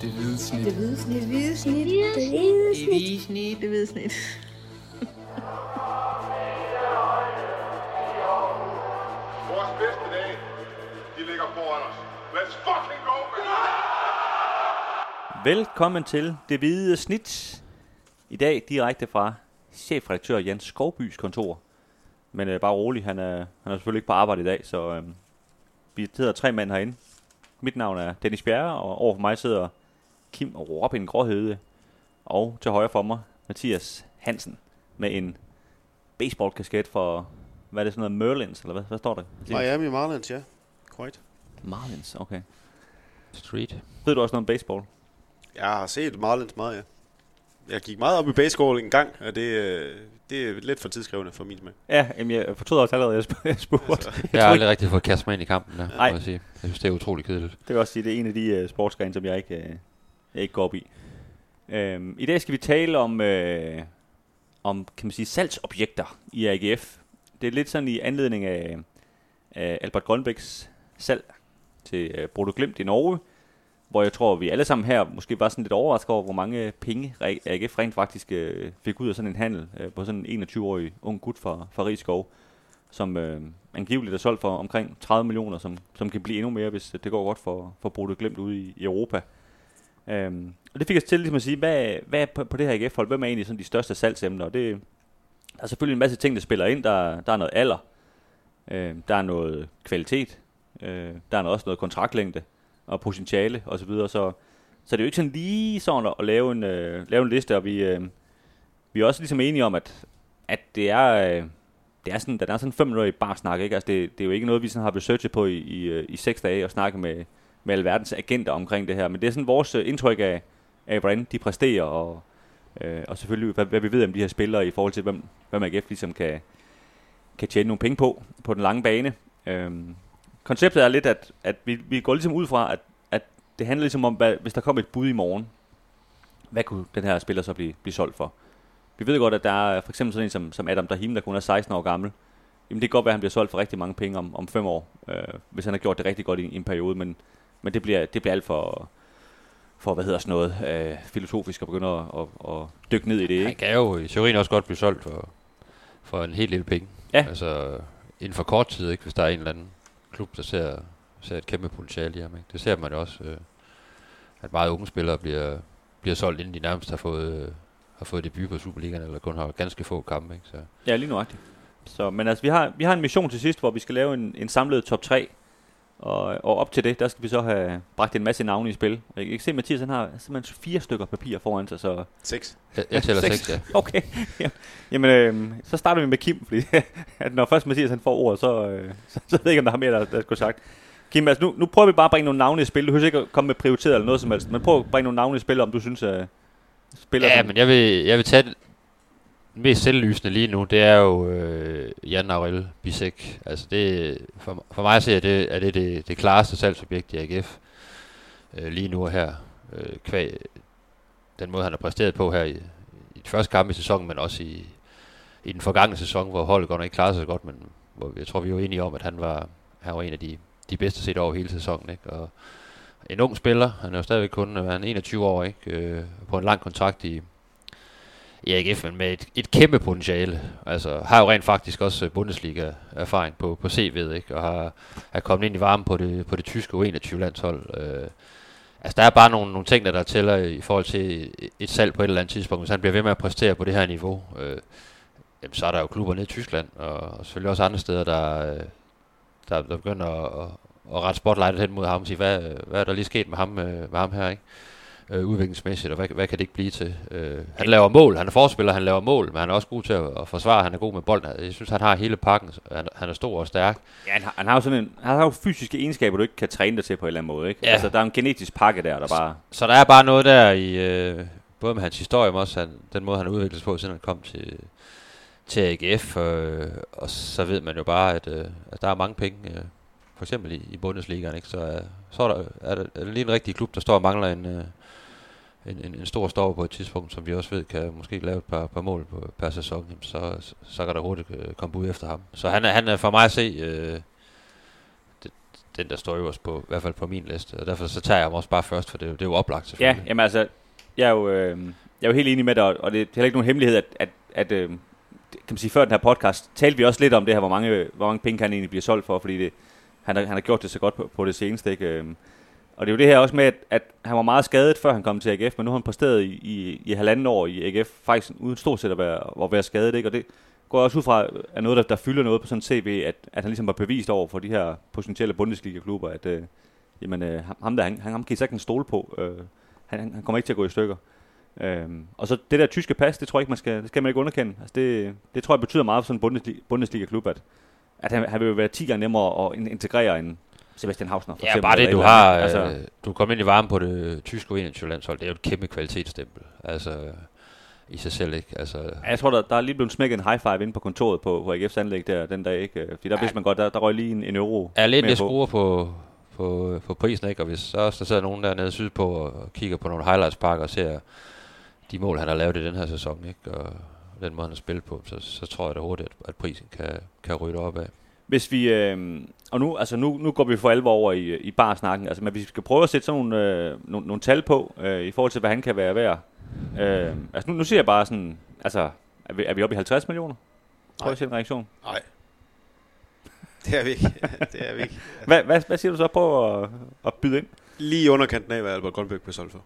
Det hvide snit. Det hvide snit. Det hvide snit. Det hvide Det hvide snit. Det hvide snit. Vores bedste dage, de ligger foran os. Let's fucking go, man! Velkommen til Det Hvide Snit. I dag direkte fra chefredaktør Jens Skovbys kontor. Men øh, bare rolig, han er, han er selvfølgelig ikke på arbejde i dag, så øh, vi sidder tre mænd herinde. Mit navn er Dennis Bjerre, og overfor mig sidder Kim Robin Gråhede. Og til højre for mig, Mathias Hansen, med en baseballkasket for, hvad er det sådan noget, Merlins, eller hvad, hvad står der? Miami Marlins, ja. Korrekt. Marlins, okay. Street. Ved du også noget om baseball? Jeg har set Marlins meget, ja. Jeg gik meget op i baseball en gang, og det, øh, det er lidt for tidskrævende for min smag. Ja, jamen, jeg fortrød også allerede, at jeg spurgte. Altså, Jeg har aldrig rigtig fået kastet mig ind i kampen der, Nej. må jeg sige. Jeg synes, det er utrolig kedeligt. Det vil også sige, det er en af de uh, sportsgrene, som jeg ikke, uh, jeg ikke går op i. Øhm, I dag skal vi tale om, øh, om kan man sige, salgsobjekter i AGF. Det er lidt sådan i anledning af, af Albert Grønbæks salg til øh, Brodo Glimt i Norge, hvor jeg tror, vi alle sammen her måske var sådan lidt overrasket over, hvor mange penge AGF rent faktisk øh, fik ud af sådan en handel øh, på sådan en 21-årig ung gut fra, fra Rigskov, som øh, angiveligt er solgt for omkring 30 millioner, som, som kan blive endnu mere, hvis det går godt for, for Brodo Glimt ude i, i Europa. Øhm, og det fik os til ligesom at sige, hvad, hvad er på, på det her AGF-hold, hvem er egentlig sådan de største salgsemner? Og det, der er selvfølgelig en masse ting, der spiller ind. Der, der er noget alder, øh, der er noget kvalitet, øh, der er noget, også noget kontraktlængde og potentiale osv. Så, videre. så, så det er jo ikke sådan lige sådan at, at lave, en, øh, lave en liste, og vi, øh, vi er også ligesom enige om, at, at det er... Øh, det er sådan, der er sådan fem minutter i bare snak, ikke? Altså det, det er jo ikke noget, vi sådan har researchet på i, i, øh, i seks dage og snakke med, med alverdens agenter omkring det her. Men det er sådan vores øh, indtryk af, af hvordan de præsterer, og, øh, og selvfølgelig hvad, hvad, vi ved om de her spillere i forhold til, hvem, hvem AGF ligesom kan, kan tjene nogle penge på, på den lange bane. Øh, konceptet er lidt, at, at vi, vi går ligesom ud fra, at, at det handler ligesom om, hvad, hvis der kom et bud i morgen, hvad kunne den her spiller så blive, blive solgt for? Vi ved godt, at der er for eksempel sådan en som, som Adam Dahim, der kun er 16 år gammel. Jamen det kan godt være, at han bliver solgt for rigtig mange penge om, om fem år, øh, hvis han har gjort det rigtig godt i, i en periode, men, men det, bliver, det bliver alt for, for, hvad hedder sådan noget, øh, filosofisk at begynde at, at, at dykke ned i det. Han Ikke? kan jo i teorien også godt blive solgt for, for en helt lille penge. Ja. Altså inden for kort tid, ikke, hvis der er en eller anden klub, der ser, ser et kæmpe potentiale i ham. Ikke? Det ser man jo også, øh, at meget unge spillere bliver, bliver solgt, inden de nærmest har fået, øh, har fået debut på Superligaen, eller kun har ganske få kampe. Ikke? Så. Ja, lige nuagtigt. Så, men altså, vi har, vi har en mission til sidst, hvor vi skal lave en, en samlet top 3. Og, og op til det, der skal vi så have bragt en masse navne i spil. Jeg kan ikke se, at Mathias han har simpelthen fire stykker papir foran sig, så Seks. Jeg, jeg tæller Seks. seks, ja. Okay, ja. jamen øh, så starter vi med Kim, fordi at når først Mathias han får ordet, så, øh, så, så ved jeg ikke, om der har mere, der, der skulle sagt. Kim, altså nu, nu prøver vi bare at bringe nogle navne i spil. Du behøver ikke at komme med prioriteret eller noget som helst, men prøv at bringe nogle navne i spil, om du synes, at spiller Ja, men jeg vil, jeg vil tage den mest selvlysende lige nu, det er jo øh, Jan Aurel Bisek. Altså det, for, for mig ser det, er det det, det klareste salgsobjekt i AGF øh, lige nu og her. Øh, kvæg, den måde, han har præsteret på her i, i de første kampe i sæsonen, men også i, i den forgangne sæson, hvor holdet godt nok ikke klarede sig så godt, men hvor jeg tror, vi var enige om, at han var, han var en af de, de bedste set over hele sæsonen. Ikke? Og en ung spiller, han er jo stadigvæk kun øh, han er 21 år, ikke? Øh, på en lang kontrakt i, i AGF, men med et, et kæmpe potentiale. Altså, har jo rent faktisk også øh, Bundesliga-erfaring på, på CV'et, ikke? Og har, er kommet ind i varmen på det, på det tyske U21-landshold. Øh, altså, der er bare nogle, nogle ting, der, der tæller i forhold til et salg på et eller andet tidspunkt. Hvis han bliver ved med at præstere på det her niveau, øh, jamen, så er der jo klubber nede i Tyskland, og, og selvfølgelig også andre steder, der, øh, der, der begynder at, at, at rette spotlightet hen mod ham og sige, hvad, hvad er der lige sket med ham, øh, med ham her, ikke? Øh, udviklingsmæssigt, og hvad, hvad kan det ikke blive til? Øh, han laver mål, han er forspiller, han laver mål, men han er også god til at, at forsvare, han er god med bolden. Jeg synes, han har hele pakken, han, han er stor og stærk. Ja, han har, han har jo sådan en, han har jo fysiske egenskaber, du ikke kan træne dig til på en eller anden måde, ikke? Ja. Altså, der er en genetisk pakke der, der bare... Så der er bare noget der i, øh, både med hans historie, men også han, den måde, han har udviklet sig på, siden han kom til, til AGF, øh, og så ved man jo bare, at, øh, at der er mange penge, øh, for eksempel i, i Bundesligaen, ikke? så, øh, så er, der, er, der, er der lige en rigtig klub, der står og mangler en, øh, en, en, en stor stopper på et tidspunkt, som vi også ved kan måske lave et par, par mål på, per sæson, jamen så, så kan der hurtigt øh, komme ud efter ham. Så han er, han er for mig at se øh, det, den, der står øverst på, i hvert fald på min liste. Og derfor så tager jeg ham også bare først, for det, det er jo oplagt Ja, selvfølgelig. jamen altså, jeg er jo, øh, jeg er jo helt enig med dig, og det er heller ikke nogen hemmelighed, at, at, at øh, kan man sige, før den her podcast, talte vi også lidt om det her, hvor mange, hvor mange penge han egentlig bliver solgt for, fordi det, han, har, han har gjort det så godt på, på det seneste, ikke? Øh, og det er jo det her også med, at, at han var meget skadet, før han kom til AGF, men nu har han præsteret i, i, i halvanden år i AGF, faktisk uden stort set at være, at være skadet, ikke? Og det går også ud fra, at noget, der, der fylder noget på sådan en CV, at, at han ligesom var bevist over for de her potentielle Bundesliga-klubber, at øh, jamen, øh, ham- der, han, han, ham kan I sagtens stole på. Øh, han, han kommer ikke til at gå i stykker. Øhm, og så det der tyske pas, det tror jeg ikke, man skal, det skal man ikke underkende. Altså det, det tror jeg betyder meget for sådan en Bundesliga, Bundesliga-klub, at, at han, han vil jo være 10 gange nemmere at integrere end Sebastian Hausner. For Ja, eksempel, bare det, du har, altså, øh, du kommer ind i varmen på det tyske U21-landshold, det er jo et kæmpe kvalitetsstempel, altså i sig selv, ikke? Altså, ja, jeg tror, der, der er lige blevet smækket en high five inde på kontoret på, på AGF's anlæg der, den dag, ikke? Fordi der Ja. vidste man godt, der, der røg lige en, en euro er lidt på. skruer på, på, på prisen, ikke? Og hvis så også der sidder nogen dernede sydpå og kigger på nogle highlights pakker og ser de mål, han har lavet i den her sæson, ikke? Og den måde, han har spillet på, så, så tror jeg da hurtigt, at, at prisen kan, kan ryge op af. Hvis vi, øh, og nu, altså nu, nu går vi for alvor over i, i barsnakken, altså, men hvis vi skal prøve at sætte sådan nogle, øh, nogle, nogle tal på, øh, i forhold til, hvad han kan være værd. Øh, altså nu, nu siger jeg bare sådan, altså, er vi, er vi oppe i 50 millioner? Prøv at se en reaktion. Nej. Det er vi ikke. det er vi ikke. Hvad, hvad, hvad siger du så på at, at byde ind? Lige underkanten af, hvad Albert Grønbæk blev solgt for.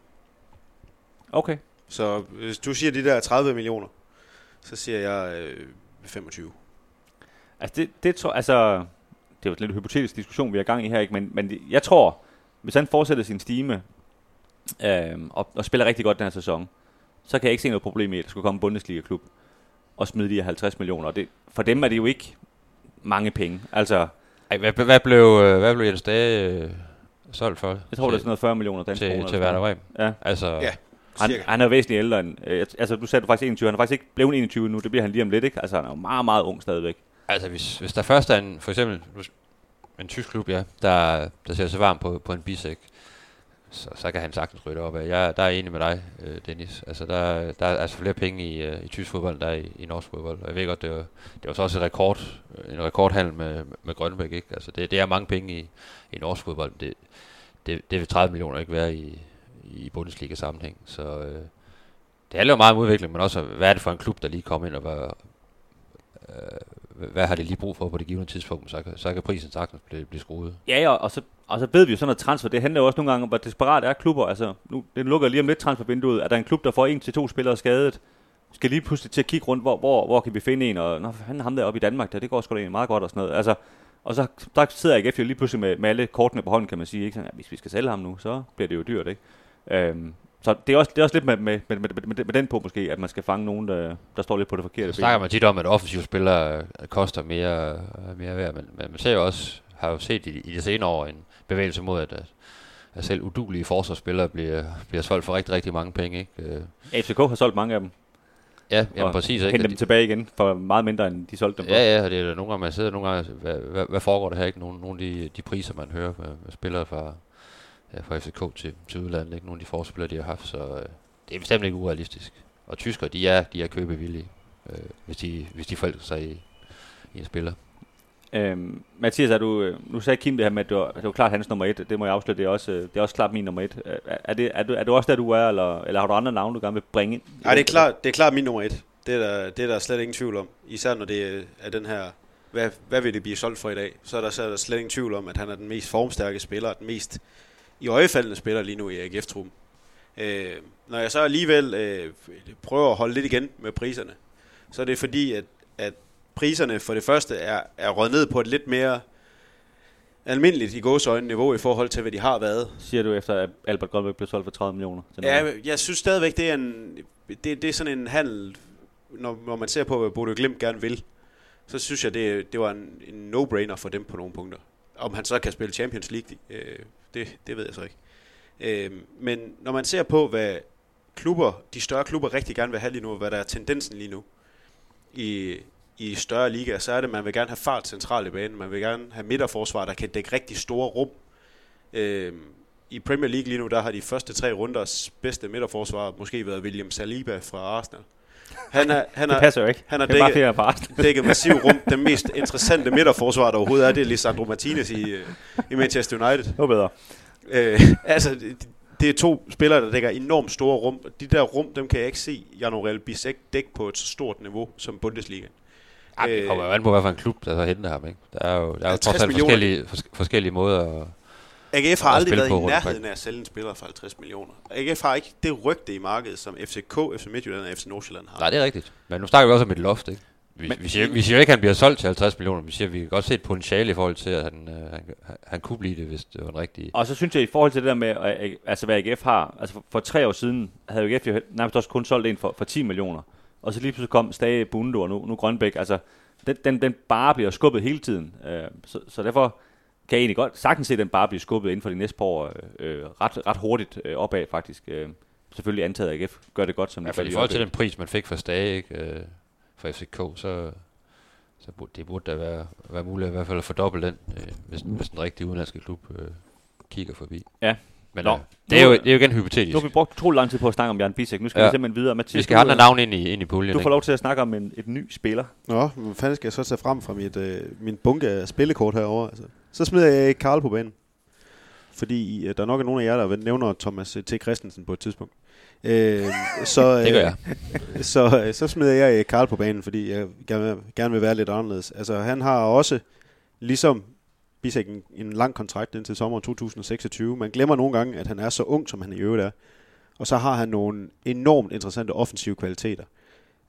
Okay. Så hvis du siger de der 30 millioner, så siger jeg øh, 25. Altså, det, det tror altså, det er jo en lidt hypotetisk diskussion, vi er i gang i her, ikke? Men, men jeg tror, hvis han fortsætter sin stime, øh, og, og spiller rigtig godt den her sæson, så kan jeg ikke se noget problem i, at der skulle komme en Bundesliga-klub og smide de her 50 millioner. Og Det, for dem er det jo ikke mange penge. Altså, Ej, hvad, hvad, blev, øh, hvad blev Jens Dage øh, solgt for? jeg tror, det er sådan noget 40 millioner danske til, kroner. til noget. Bremen. Ja. Altså, Ja. Han, Cirka. han er væsentligt ældre end... Øh, altså, du sagde du faktisk 21. Han er faktisk ikke blevet 21 nu. Det bliver han lige om lidt, ikke? Altså, han er jo meget, meget ung stadigvæk. Altså, hvis, hvis der først er en, for eksempel en tysk klub, ja, der, der ser sig varm på, på en bisæk, så, så kan han sagtens rykke op af. Jeg der er enig med dig, øh, Dennis. Altså, der, der er altså flere penge i, øh, i tysk fodbold, end der er i, i norsk fodbold. Og jeg ved godt, det var, det var så også et rekord, øh, en rekordhandel med, med Grønbæk, ikke? Altså, det, det er mange penge i, i norsk fodbold, det, det, det vil 30 millioner ikke være i, i Bundesliga-sammenhæng. Så øh, det handler jo meget om udvikling, men også, hvad er det for en klub, der lige kommer ind, og var, øh, hvad har de lige brug for på det givende tidspunkt, så kan, så kan prisen sagtens blive, blive skruet. Ja, ja, og så, og så ved vi jo sådan noget transfer. Det handler jo også nogle gange om, hvor desperat er klubber. Altså, nu, den lukker lige om lidt transfervinduet. Er der en klub, der får en til to spillere skadet, skal lige pludselig til at kigge rundt, hvor, hvor, hvor kan vi finde en, og nå, han ham der oppe i Danmark, der, det går sgu da egentlig meget godt og sådan noget. Altså, og så der sidder AGF jo lige pludselig med, med alle kortene på hånden, kan man sige. Ikke? Sådan, ja, hvis vi skal sælge ham nu, så bliver det jo dyrt, ikke? Øhm, så det er, også, det er også lidt med, med, med, med, med, med den på måske, at man skal fange nogen, der, der står lidt på det forkerte Så snakker man tit om, at offensive spillere øh, koster mere, øh, mere værd, men, men man ser jo også, har jo set i, i de senere år en bevægelse mod, at, at- at selv udulige forsvarsspillere bliver, bliver solgt for rigtig, rigtig mange penge. Ikke? Øh, FCK har solgt mange af dem, Ja, jamen og præcis. hente Ikke? dem tilbage igen for meget mindre, end de solgte dem for. Ja, ja, og det er nogle gange, man sidder nogle gange, hvad, hvad, hvad foregår der her? Ikke? Nogle, nogle af de, de priser, man hører med spillere fra, ja, fra FCK til, til udlandet, ikke? nogle af de forspillere, de har haft, så øh, det er bestemt ikke urealistisk. Og tyskere, de er, de er købevillige, øh, hvis, de, hvis de forelsker sig i, i en spiller. Øhm, Mathias, er du, øh, nu sagde Kim det her med, at det var, det var klart hans nummer et. Det må jeg afsløre, det er også, øh, det er også klart min nummer et. Er, er, det, er, du, er du også der, du er, eller, eller har du andre navne, du gerne vil bringe ind? Nej, det er klart, det er klart min nummer et. Det er, der, det er der slet ingen tvivl om. Især når det er den her, hvad, hvad vil det blive solgt for i dag? Så er, der, så er der slet ingen tvivl om, at han er den mest formstærke spiller, den mest i øjefaldende spiller lige nu i AGF-truppen. Øh, når jeg så alligevel øh, prøver at holde lidt igen med priserne, så er det fordi, at, at priserne for det første er, er røget ned på et lidt mere almindeligt i gåsøjne niveau i forhold til, hvad de har været. Siger du efter, at Albert Grønbæk blev solgt for 30 millioner? Ja, jeg synes stadigvæk, det er, en, det, det er sådan en handel, når, når man ser på, hvad Bodø Glimt gerne vil, så synes jeg, det, det var en, en no-brainer for dem på nogle punkter. Om han så kan spille Champions League, øh, det, det ved jeg så ikke. Øh, men når man ser på, hvad klubber, de større klubber rigtig gerne vil have lige nu, hvad der er tendensen lige nu i, i større ligaer, så er det, at man vil gerne have fart centralt i banen. Man vil gerne have midterforsvar, der kan dække rigtig store rum. Øh, I Premier League lige nu, der har de første tre runders bedste midterforsvar måske været William Saliba fra Arsenal. Han er, han Det er, passer jo ikke. han har det er bare dækket- dækket massiv rum. Den mest interessante midterforsvar, der overhovedet er, det er Lisandro Martinez i, øh, i Manchester United. Det var bedre. Øh, altså, det, det er to spillere, der dækker enormt store rum. De der rum, dem kan jeg ikke se Jan Aurel Bisek dække på et så stort niveau som Bundesliga. Ej, det kommer jo an på, hvad for en klub, der så henter ham. Ikke? Der er jo, der er jo 50 trods alt forskellige, fors- forskellige måder. At, AGF har aldrig været i nærheden af at sælge en spiller for 50 millioner. AGF har ikke det rygte i markedet, som FCK, FC Midtjylland og FC Nordsjælland har. nej, det er rigtigt. Men nu snakker vi også om et loft. Ikke? Vi, Men- vi, siger, vi siger ikke, at han bliver solgt til 50 millioner. Vi siger, at vi kan godt se et potentiale i forhold til, at han, øh, han, han kunne blive det, hvis det var den rigtige. Og så synes jeg, i forhold til det der med, øh, altså hvad AGF har, altså for, for tre år siden havde AGF jo nærmest også kun solgt en for, for 10 millioner. Og så lige pludselig kom Stage, Bundo og nu, nu Grønbæk. Altså, den, den, den bare bliver skubbet hele tiden. Øh, så, så derfor kan jeg egentlig godt sagtens se, at den bare bliver skubbet inden for de næste par år øh, ret, ret hurtigt øh, opad faktisk. Øh, selvfølgelig antaget, AGF gør det godt, som I de gør i forhold til den pris, man fik for Stage, ikke? Øh, for FCK, så, så burde, det burde da være, være muligt i hvert fald at fordoble den, øh, hvis, hvis den rigtige udenlandske klub øh, kigger forbi. Ja. Men Nå. øh, det, er jo, det er jo igen hypotetisk. Nu har vi brugt utrolig lang tid på at snakke om Jan Bisek. Nu skal ja. Vi simpelthen videre. Mathias, Vi skal du, have andre øh, navne ind i, ind i puljen. Du får lov til at snakke om en, et ny spiller. Nå, hvad fanden skal jeg så tage frem fra mit, øh, min bunke af spillekort herovre? Altså. Så smider jeg ikke Karl på banen. Fordi øh, der nok er nogle af jer, der nævner Thomas øh, T. Christensen på et tidspunkt. Øh, så, øh, Det gør jeg. så, øh, så smider jeg øh, Karl på banen, fordi jeg gerne, gerne vil være lidt anderledes. Altså, han har også, ligesom Bisek, en, en lang kontrakt indtil sommeren 2026. Man glemmer nogle gange, at han er så ung, som han i øvrigt er. Og så har han nogle enormt interessante offensive kvaliteter.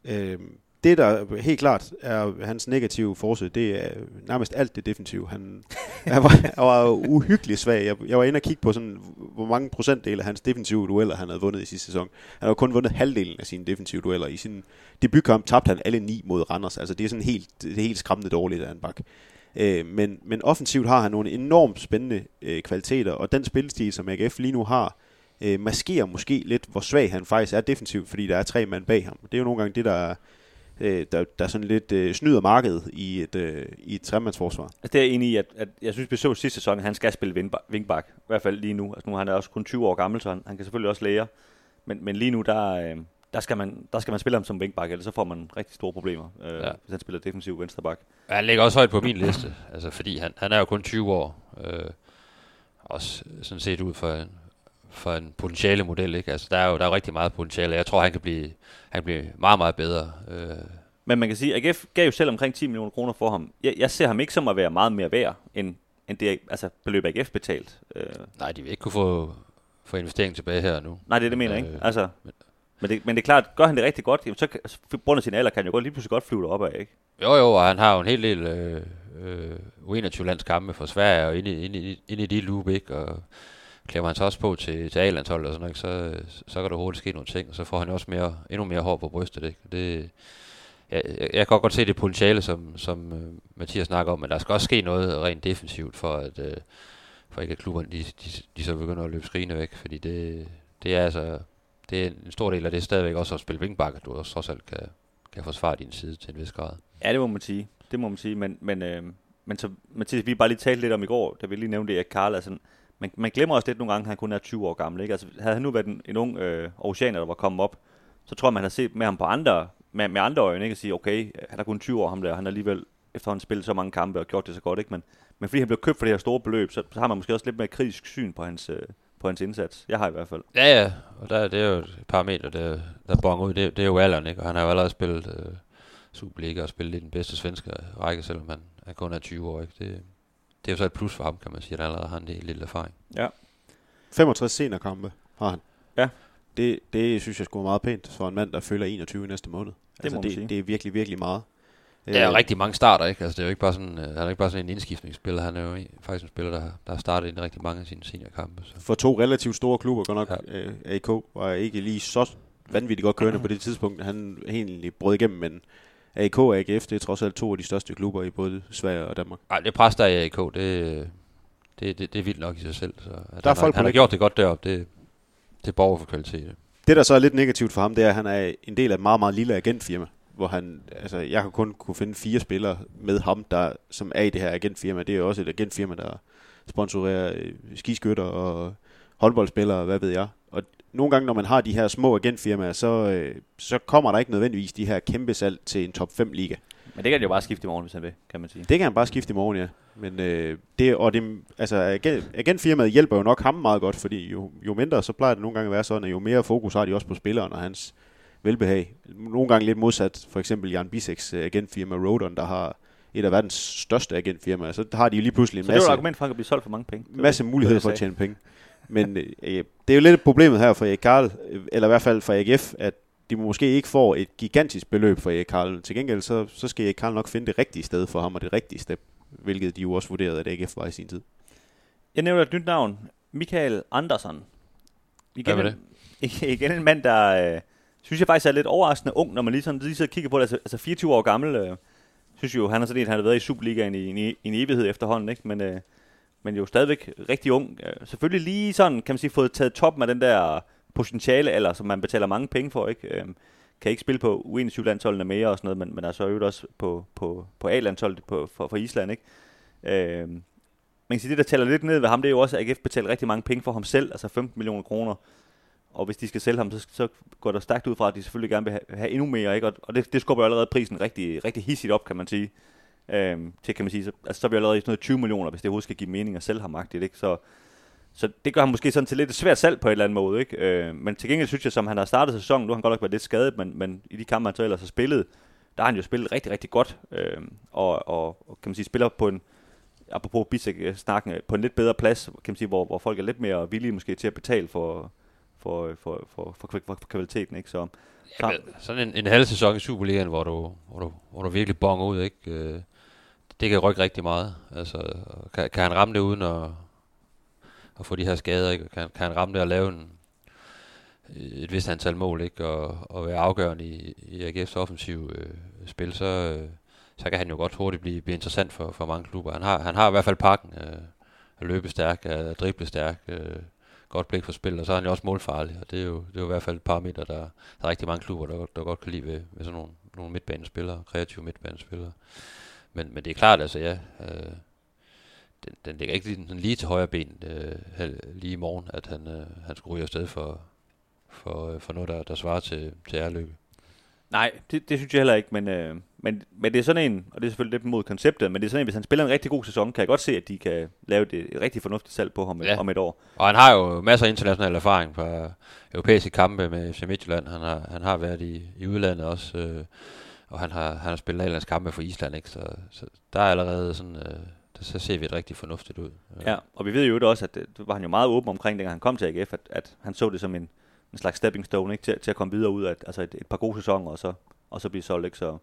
Øh, det, der helt klart er hans negative forsøg, det er nærmest alt det defensive. Han, han, var, han var uhyggeligt svag. Jeg, jeg var inde og kigge på, sådan, hvor mange procentdele af hans defensive dueller, han havde vundet i sidste sæson. Han har kun vundet halvdelen af sine defensive dueller. I sin debutkamp tabte han alle ni mod Randers. Altså det er sådan helt, det er helt skræmmende dårligt af en bak. Øh, men, men offensivt har han nogle enormt spændende øh, kvaliteter, og den spilstil, som AGF lige nu har, øh, maskerer måske lidt, hvor svag han faktisk er defensivt, fordi der er tre mand bag ham. Det er jo nogle gange det, der er øh, der, der sådan lidt øh, snyder markedet i et, øh, i et tremandsforsvar. Altså, det er jeg enig i, at, at jeg synes, vi så sidste sæson, at han skal spille vingbak. I hvert fald lige nu. Altså, nu han er han også kun 20 år gammel, så han, han kan selvfølgelig også lære. Men, men lige nu, der, øh, der, skal man, der skal man spille ham som wingback, ellers så får man rigtig store problemer, øh, ja. Hvis han spiller defensiv venstreback. Ja, Han ligger også højt på min liste, altså fordi han, han er jo kun 20 år. Øh, også sådan set ud for en, for en potentiale model, ikke? Altså der er jo der er jo rigtig meget potentiale. Jeg tror, han kan blive, han kan blive meget, meget bedre. Øh, Men man kan sige, at AGF gav jo selv omkring 10 millioner kroner for ham. Jeg, jeg ser ham ikke som at være meget mere værd, end, end det altså, beløb AGF betalt. Øh, nej, de vil ikke kunne få, få investering tilbage her nu. nej, det er det, mener jeg ikke. Øh, Altså, men, det, men det er klart, gør han det rigtig godt, jamen, så kan, på grund af sin alder kan han jo godt lige pludselig godt flyve deroppe af, ikke? Jo, jo, og han har jo en hel del øh, øh, U21-landskampe for Sverige, og inde i, inde, i, inde i de loop, ikke? Og klemmer han sig også på til, til A-landsholdet og sådan noget, så, så kan der hurtigt ske nogle ting, og så får han også mere, endnu mere hår på brystet, ikke? Det, jeg, jeg, kan godt se det potentiale, som, som uh, Mathias snakker om, men der skal også ske noget rent defensivt, for at, uh, for ikke at klubberne, de, de, de så begynder at løbe skrigende væk, fordi det, det er altså, det er en stor del af det stadigvæk også at spille wingback, at du også trods alt kan, kan forsvare din side til en vis grad. Ja, det må man sige. Det må man sige, men, men, øh, men så, Mathias, vi bare lige talte lidt om i går, da vi lige nævnte det, at Karl er sådan, man, man glemmer også lidt nogle gange, at han kun er 20 år gammel. Ikke? Altså, havde han nu været en, en ung øh, oceaner, der var kommet op, så tror jeg, man har set med ham på andre, med, med andre øjne, ikke? at sige, okay, han er kun 20 år, ham der, han har alligevel efterhånden spillet så mange kampe og gjort det så godt, ikke? Men, men fordi han blev købt for det her store beløb, så, så har man måske også lidt mere kritisk syn på hans, øh, på hans indsats. Jeg har i hvert fald. Ja, ja, og der, det er jo et parameter, der, der bonger ud. Det, det er jo alderen, ikke? Og han har jo allerede spillet øh, Superliga og spillet i den bedste svenske række, selvom han, han kun er 20 år, ikke? Det, det er jo så et plus for ham, kan man sige, at han allerede har en del lille erfaring. 65 seniorkampe har han. Ja. Det, det synes jeg skulle meget pænt for en mand, der følger 21 i næste måned. Altså, må man sige. det, det er virkelig, virkelig meget. Det er jo Øh, rigtig mange starter, ikke? Altså, det er jo ikke bare sådan, øh, han er ikke bare sådan en indskiftningsspiller. Han er jo faktisk en spiller, der, der har startet ind i rigtig mange af sine seniorkampe. Så. For to relativt store klubber, godt nok Ja. øh, AK var ikke lige så vanvittigt godt kørende på det tidspunkt. Han egentlig brød igennem, men AK og AGF, det er trods alt to af de største klubber i både Sverige og Danmark. Ej, det pres, der er i AK, det, det, det, det er vildt nok i sig selv. Så, at Der er han, folk har, på han har gjort det godt deroppe, det, det borger for kvalitet. Det, der så er lidt negativt for ham, det er, at han er en del af et meget, meget lille agentfirma, hvor han, altså, jeg har kun kunne finde fire spillere med ham, der, som er i det her agentfirma. Det er jo også et agentfirma, der sponsorerer øh, skiskytter og håndboldspillere, hvad ved jeg. Og nogle gange, når man har de her små agentfirmaer, så, øh, så kommer der ikke nødvendigvis de her kæmpe salg til en top 5 liga. Men det kan han jo bare skifte i morgen, hvis han vil, kan man sige. Det kan han bare skifte i morgen, ja. Men øh, det, og det, altså, agent, agentfirmaet hjælper jo nok ham meget godt, fordi jo, jo mindre, så plejer det nogle gange at være sådan, at jo mere fokus har de også på spilleren og hans velbehag. Nogle gange lidt modsat, for eksempel Jan Biseks øh, agentfirma Rodon, der har et af verdens største agentfirmaer, så har de jo lige pludselig en Så det masse, et argument for, at han kan blive solgt for mange penge. Det masse det, muligheder for at tjene penge. Men øh, det er jo lidt problemet her for Erik Karl, øh, eller i hvert fald for AGF, at de måske ikke får et gigantisk beløb for Erik Karl. Til gengæld så, så skal Erik Karl nok finde det rigtige sted for ham, og det rigtige step, hvilket de jo også vurderede, at AGF var i sin tid. Jeg nævner et nyt navn. Michael Andersen. Igen, Hvad var en, igen en mand, der øh, synes jeg faktisk er lidt overraskende ung, når man lige, sådan, lige sidder og kigger på det. Altså, altså 24 år gammel. Øh, synes jo, han har sådan en, han har været i Superligaen i, i, i en evighed efterhånden. Ikke? Men, øh, men jo stadigvæk rigtig ung. Øh, selvfølgelig lige sådan, kan man sige, fået taget toppen af den der potentiale, eller som man betaler mange penge for. ikke øh, Kan ikke spille på U21-landsholdene mere og sådan noget, men, men er så øvrigt også på, på, på A-landsholdet på, for, for Island. ikke øh, man kan sige, det der tæller lidt ned ved ham, det er jo også, at AGF betaler rigtig mange penge for ham selv, altså 15 millioner kroner. Og hvis de skal sælge ham, så, så går der stærkt ud fra, at de selvfølgelig gerne vil have, have endnu mere, ikke? Og, og det, det skubber jo allerede prisen rigtig, rigtig hissigt op, kan man sige. Øhm, til, kan man sige, så, altså, så er vi allerede i sådan noget 20 millioner, hvis det overhovedet skal give mening at sælge ham magtigt, ikke? Så, så det gør ham måske sådan til lidt et svært salg på et eller andet måde, ikke? Øh, men til gengæld synes jeg, som han har startet sæsonen, nu har han godt nok været lidt skadet, men, men i de kampe, han så ellers har spillet, der har han jo spillet rigtig, rigtig godt. Øh, og, og, og, kan man sige, spiller på en, apropos Bissek-snakken, på en lidt bedre plads, kan man sige, hvor, hvor folk er lidt mere villige måske til at betale for, for, for, for, for, for, for kvaliteten, ikke? Så, så Ja, sådan en, en halv sæson i Superligaen, hvor du, hvor du, hvor du virkelig bonger ud, ikke? Øh, det kan rykke rigtig meget. Altså, kan, kan han ramme det uden at, at få de her skader, ikke? Kan, kan han ramme det og lave en, et vist antal mål, ikke? Og, og være afgørende i, i AGF's offensiv øh, spil, så, øh, så kan han jo godt hurtigt blive, blive interessant for, for mange klubber. Han har, han har i hvert fald pakken øh, at løbe stærk, at drible stærk, øh, godt blik for spillet, og så er han jo også målfarlig, og det er jo, det er jo i hvert fald et parameter, der, der er rigtig mange klubber, der, der godt kan lide ved, ved sådan nogle, nogle midtbanespillere, kreative midtbanespillere. Men, men det er klart, altså ja, øh, den, den ligger ikke lige, sådan lige til højre ben øh, lige i morgen, at han, øh, han skulle ryge afsted for, for, øh, for noget, der, der svarer til, til ærlykke. Nej, det, det synes jeg heller ikke, men, øh, men, men det er sådan en, og det er selvfølgelig lidt mod konceptet, men det er sådan en, hvis han spiller en rigtig god sæson, kan jeg godt se, at de kan lave et, et rigtig fornuftigt salg på ham Ja. ja. om et år. Og han har jo masser af international erfaring fra europæiske kampe med FC Midtjylland. Han har, han har været i, i udlandet også, øh, og han har, han har spillet A-lands kampe for Island, ikke? Så, så der er allerede sådan, øh, så ser vi et rigtig fornuftigt ud. Ja, og vi ved jo også, at det, det var han jo meget åben omkring, dengang han kom til AGF, at, at han så det som en, en slags stepping stone ikke, til, til at komme videre ud af altså et, et par gode sæsoner, og så, og så blive solgt. Ikke? Så,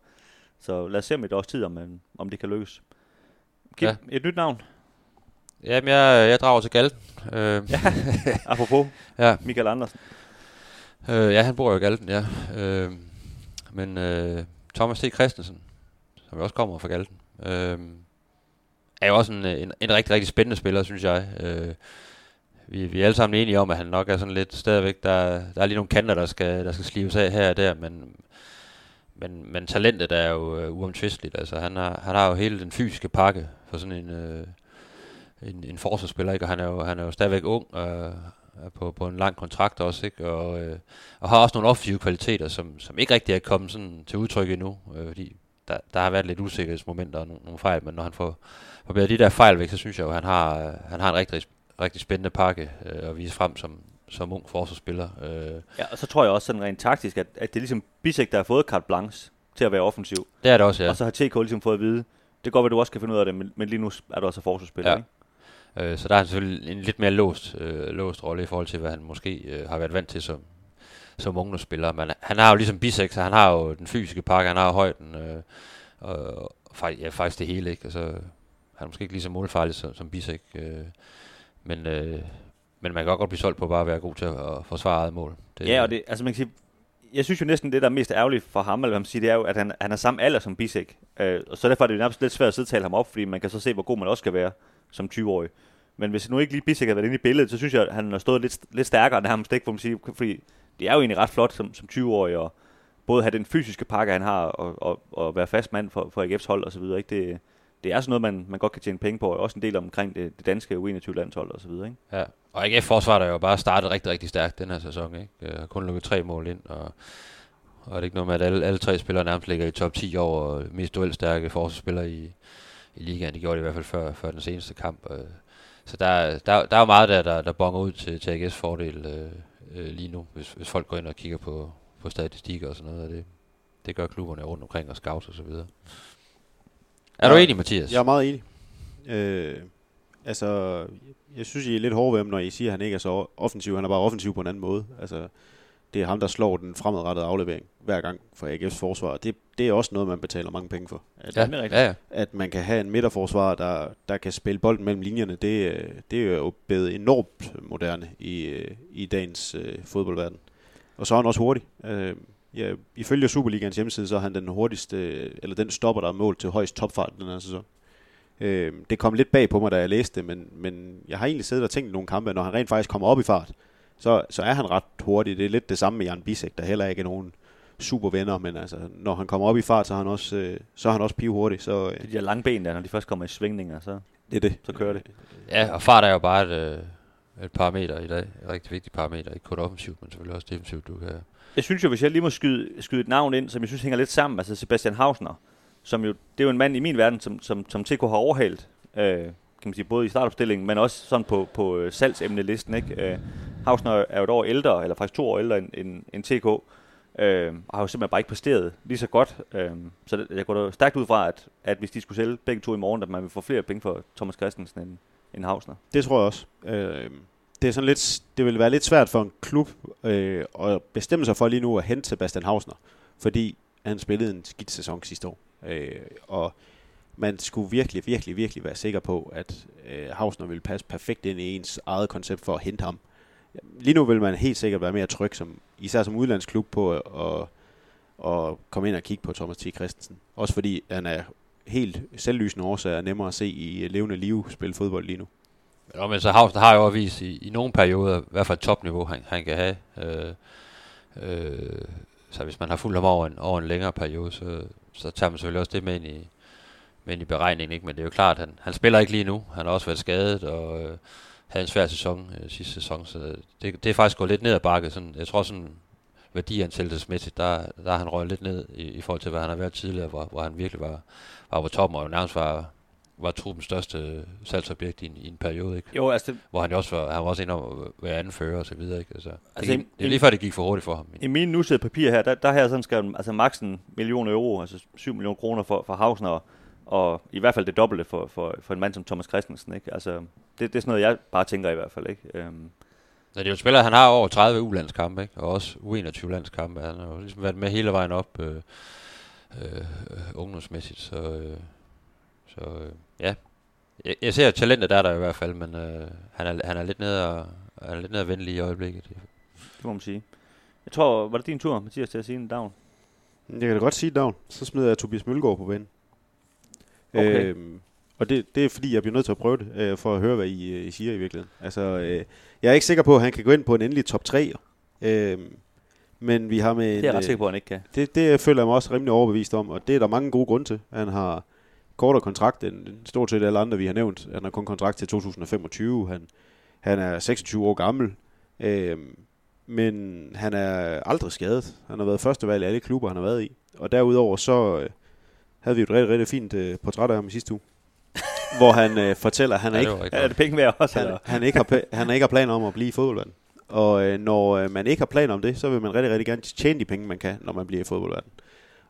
så lad os se om et års tid, om, øh, om det kan lykkes. Kim, Ja. et nyt navn, Jamen, jeg, jeg drager til Galten. Øh, ja. apropos ja. Michael Andersen. Øh, ja, han bor jo i Galten, ja. Øh, men øh, Thomas T. Christensen, som også kommer fra Galten, øh, er jo også en, en, en rigtig, rigtig spændende spiller, synes jeg. Øh, vi, vi er alle sammen enige om, at han nok er sådan lidt stadigvæk, der, der er lige nogle kanter, der skal, der skal slives af her og der, men, men, men talentet er jo øh, uomtvisteligt. Altså, han, har, han har jo hele den fysiske pakke for sådan en, øh, en, en forsvarsspiller, ikke? og han er jo, han er jo stadigvæk ung, og er på, på en lang kontrakt også, ikke? Og, øh, og har også nogle offensive kvaliteter, som, som ikke rigtig er kommet sådan til udtryk endnu, øh, fordi der, der har været lidt usikkerhedsmomenter og nogle, nogle fejl, men når han får, får de der fejl væk, så synes jeg jo, at han har, han har en rigtig, rigtig spændende pakke øh, at vise frem som, som ung forsvarsspiller. Øh, Ja, og så tror jeg også sådan rent taktisk, at, at det er ligesom Bisek, der har fået carte blanche til at være offensiv. det er det også, ja. Og så har TK ligesom fået at vide, det går, at du også kan finde ud af det, men, men lige nu er du også forsvarsspiller. Ja. Ja. Øh, så der er han selvfølgelig en lidt mere låst, øh, låst rolle i forhold til, hvad han måske øh, har været vant til som, som ungdomsspiller. Men han har jo ligesom Bisek, så han har jo den fysiske pakke, han har højden, øh, og, og ja, faktisk det hele, ikke? Altså, han er måske ikke lige så målfarlig som, som Bisek, øh, men, øh, men man kan godt blive solgt på bare at være god til at, forsvare eget mål. Det, Ja, og det, altså man kan sige, jeg synes jo næsten, det der er mest ærgerligt for ham, eller hvad man siger, det er jo, at han, han er samme alder som Bisek. Øh, og så derfor er det jo nærmest lidt svært at sidde og tale ham op, fordi man kan så se, hvor god man også skal være som 20-årig. Men hvis nu ikke lige Bisek har været inde i billedet, så synes jeg, at han har stået lidt, lidt stærkere nærmest, ikke, for man siger, fordi det er jo egentlig ret flot som, som 20-årig, og både have den fysiske pakke, han har, og, og, og være fast mand for, for AGF's hold og så videre, ikke? Det, det er sådan noget, man, man godt kan tjene penge på, og også en del omkring det, det danske U21-landshold og så videre, ikke? Ja, og AGF forsvaret er jo bare startet rigtig, rigtig stærkt den her sæson. Ikke? Jeg har kun lukket tre mål ind, og, og er det ikke noget med, at alle, alle tre spillere nærmest ligger i top 10 over mest duelstærke forsvarsspillere i, i ligaen. Det gjorde de i hvert fald før, før den seneste kamp. øh. Så der, der, der er jo meget der, der, der bonger ud til, til AGF's fordel øh, øh, lige nu, hvis, hvis folk går ind og kigger på, på statistikker og sådan noget. Og det, det gør klubberne rundt omkring og scouts og så videre. Er du enig, Mathias? Jeg er meget enig. Øh, altså, jeg synes, I er lidt hårde ved ham, når I siger, at han ikke er så offensiv. Han er bare offensiv på en anden måde. Altså, det er ham, der slår den fremadrettede aflevering hver gang for AGF's forsvar. Det, det er også noget, man betaler mange penge for. At, ja, det er rigtigt. ja, ja. at man kan have en midterforsvar, der, der kan spille bolden mellem linjerne, det, det er jo blevet enormt moderne i, øh, i dagens øh, fodboldverden. Og så er han også hurtig. Øh, ja, ifølge Superligans hjemmeside, så er han den hurtigste, eller den stopper, der er mål til højst topfart den her sæson. Øh, det kom lidt bag på mig, da jeg læste det, men, men jeg har egentlig siddet og tænkt i nogle kampe, når han rent faktisk kommer op i fart, så, så er han ret hurtig. Det er lidt det samme med Jan Bisek, der heller ikke er nogen super venner, men altså, når han kommer op i fart, så er han også, øh, så er han også pivhurtig, så øh, De der lange ben der, når de først kommer i svingninger, så, det er det. så kører det. Ja, og fart er jo bare et, øh, et parameter i dag. Et rigtig vigtigt parameter. Ikke kun offensivt, men selvfølgelig også defensivt. Du kan... Jeg synes jo, hvis jeg lige må skyde, skyde et navn ind, som jeg synes hænger lidt sammen, altså Sebastian Hausner, som jo, det er jo en mand i min verden, som, som, som TK har overhalet, øh, kan man sige, både i startopstillingen, men også sådan på, på øh, salgsemnelisten, ikke? Øh, Hausner er jo et år ældre, eller faktisk to år ældre end, end, end TK, øh, og har jo simpelthen bare ikke præsteret lige så godt. Øh, så det, jeg går da stærkt ud fra, at, at hvis de skulle sælge begge to i morgen, at man vil få flere penge for Thomas Christensen end, end Hausner. Det tror jeg også. Øh, det er sådan lidt, det vil være lidt svært for en klub øh, at bestemme sig for lige nu at hente Sebastian Hausner, fordi han spillede en skidt sæson sidste år. Øh, og man skulle virkelig, virkelig, virkelig være sikker på, at øh, Hausner ville passe perfekt ind i ens eget koncept for at hente ham. Lige nu vil man helt sikkert være mere tryg, som, især som udlandsklub, på at, at, at komme ind og kigge på Thomas T. Christensen. Også fordi han er helt selvlysende årsager nemmere at se i øh, levende liv spille fodbold lige nu. Ja, men så Havsen har jo vist i, i nogle perioder, i hvert fald topniveau, han, han kan have. Øh, øh, så hvis man har fulgt ham over en, over en længere periode, så, så tager man selvfølgelig også det med ind i, med ind i beregningen. Ikke? Men det er jo klart, at han, han spiller ikke lige nu. Han har også været skadet og øh, havde en svær sæson øh, sidste sæson. Så det, det er faktisk gået lidt ned ad bakke. Sådan, jeg tror sådan værdiansættelsesmæssigt, der, der har han røget lidt ned i, i forhold til, hvad han har været tidligere, hvor, hvor han virkelig var, var på toppen og nærmest var, var truppens største salgsobjekt i en, i en periode. Ikke? Jo, altså det, hvor han jo også var, han var også inde om at være anfører og så videre. Ikke? Altså, Altså, det, en- gik, det er lige før, det gik for hurtigt for ham. I mine nussede papir her, der, der har jeg sådan skrevet, altså maks en million euro, altså 7 millioner kroner for, for Hausner, og, og i hvert fald det dobbelte for, for, for en mand som Thomas Christensen, ikke? Altså, det, det er sådan noget, jeg bare tænker i hvert fald, ikke? Øhm, Ja, det er jo en spiller, han har over 30 U-landskampe, ikke? og også U21-landskampe. Han har jo ligesom været med hele vejen op øh, øh, ungdomsmæssigt. Så, øh, så øh, ja, jeg, jeg ser talentet der, der i hvert fald, men øh, han, er, han er lidt nede og, han er lidt nede og vende lige i øjeblikket. det må man sige. Jeg tror, var det din tur, Mathias, til at sige en navn? Jeg kan da godt sige navn. Så smider jeg Tobias Mølgaard på banen. Okay. Øhm, og det, det er fordi, jeg bliver nødt til at prøve det, øh, for at høre, hvad I, øh, I siger i virkeligheden. Altså, øh, jeg er ikke sikker på, at han kan gå ind på en endelig top 3. Øh, men vi har med Det er en, jeg ret øh, sikker på, at han ikke kan. det, det føler jeg mig også rimelig overbevist om, og det er der mange gode grunde til. Han har kortere kontrakt end stort set alle andre, vi har nævnt. Han har kun kontrakt til 2025. Han, han er 26 år gammel. Øhm, men han er aldrig skadet. Han har været førstevalg i alle klubber, han har været i. Og derudover så øh, havde vi et rigtig, rigtig fint øh, portræt af ham i sidste uge. hvor han øh, fortæller, at han er Ja, ikke Er det penge værd også, han, eller? han, ikke har, han ikke har planer om at blive i fodboldverden. Og øh, når øh, man ikke har planer om det, så vil man rigtig, rigtig gerne tjene de penge, man kan, når man bliver i fodboldverden.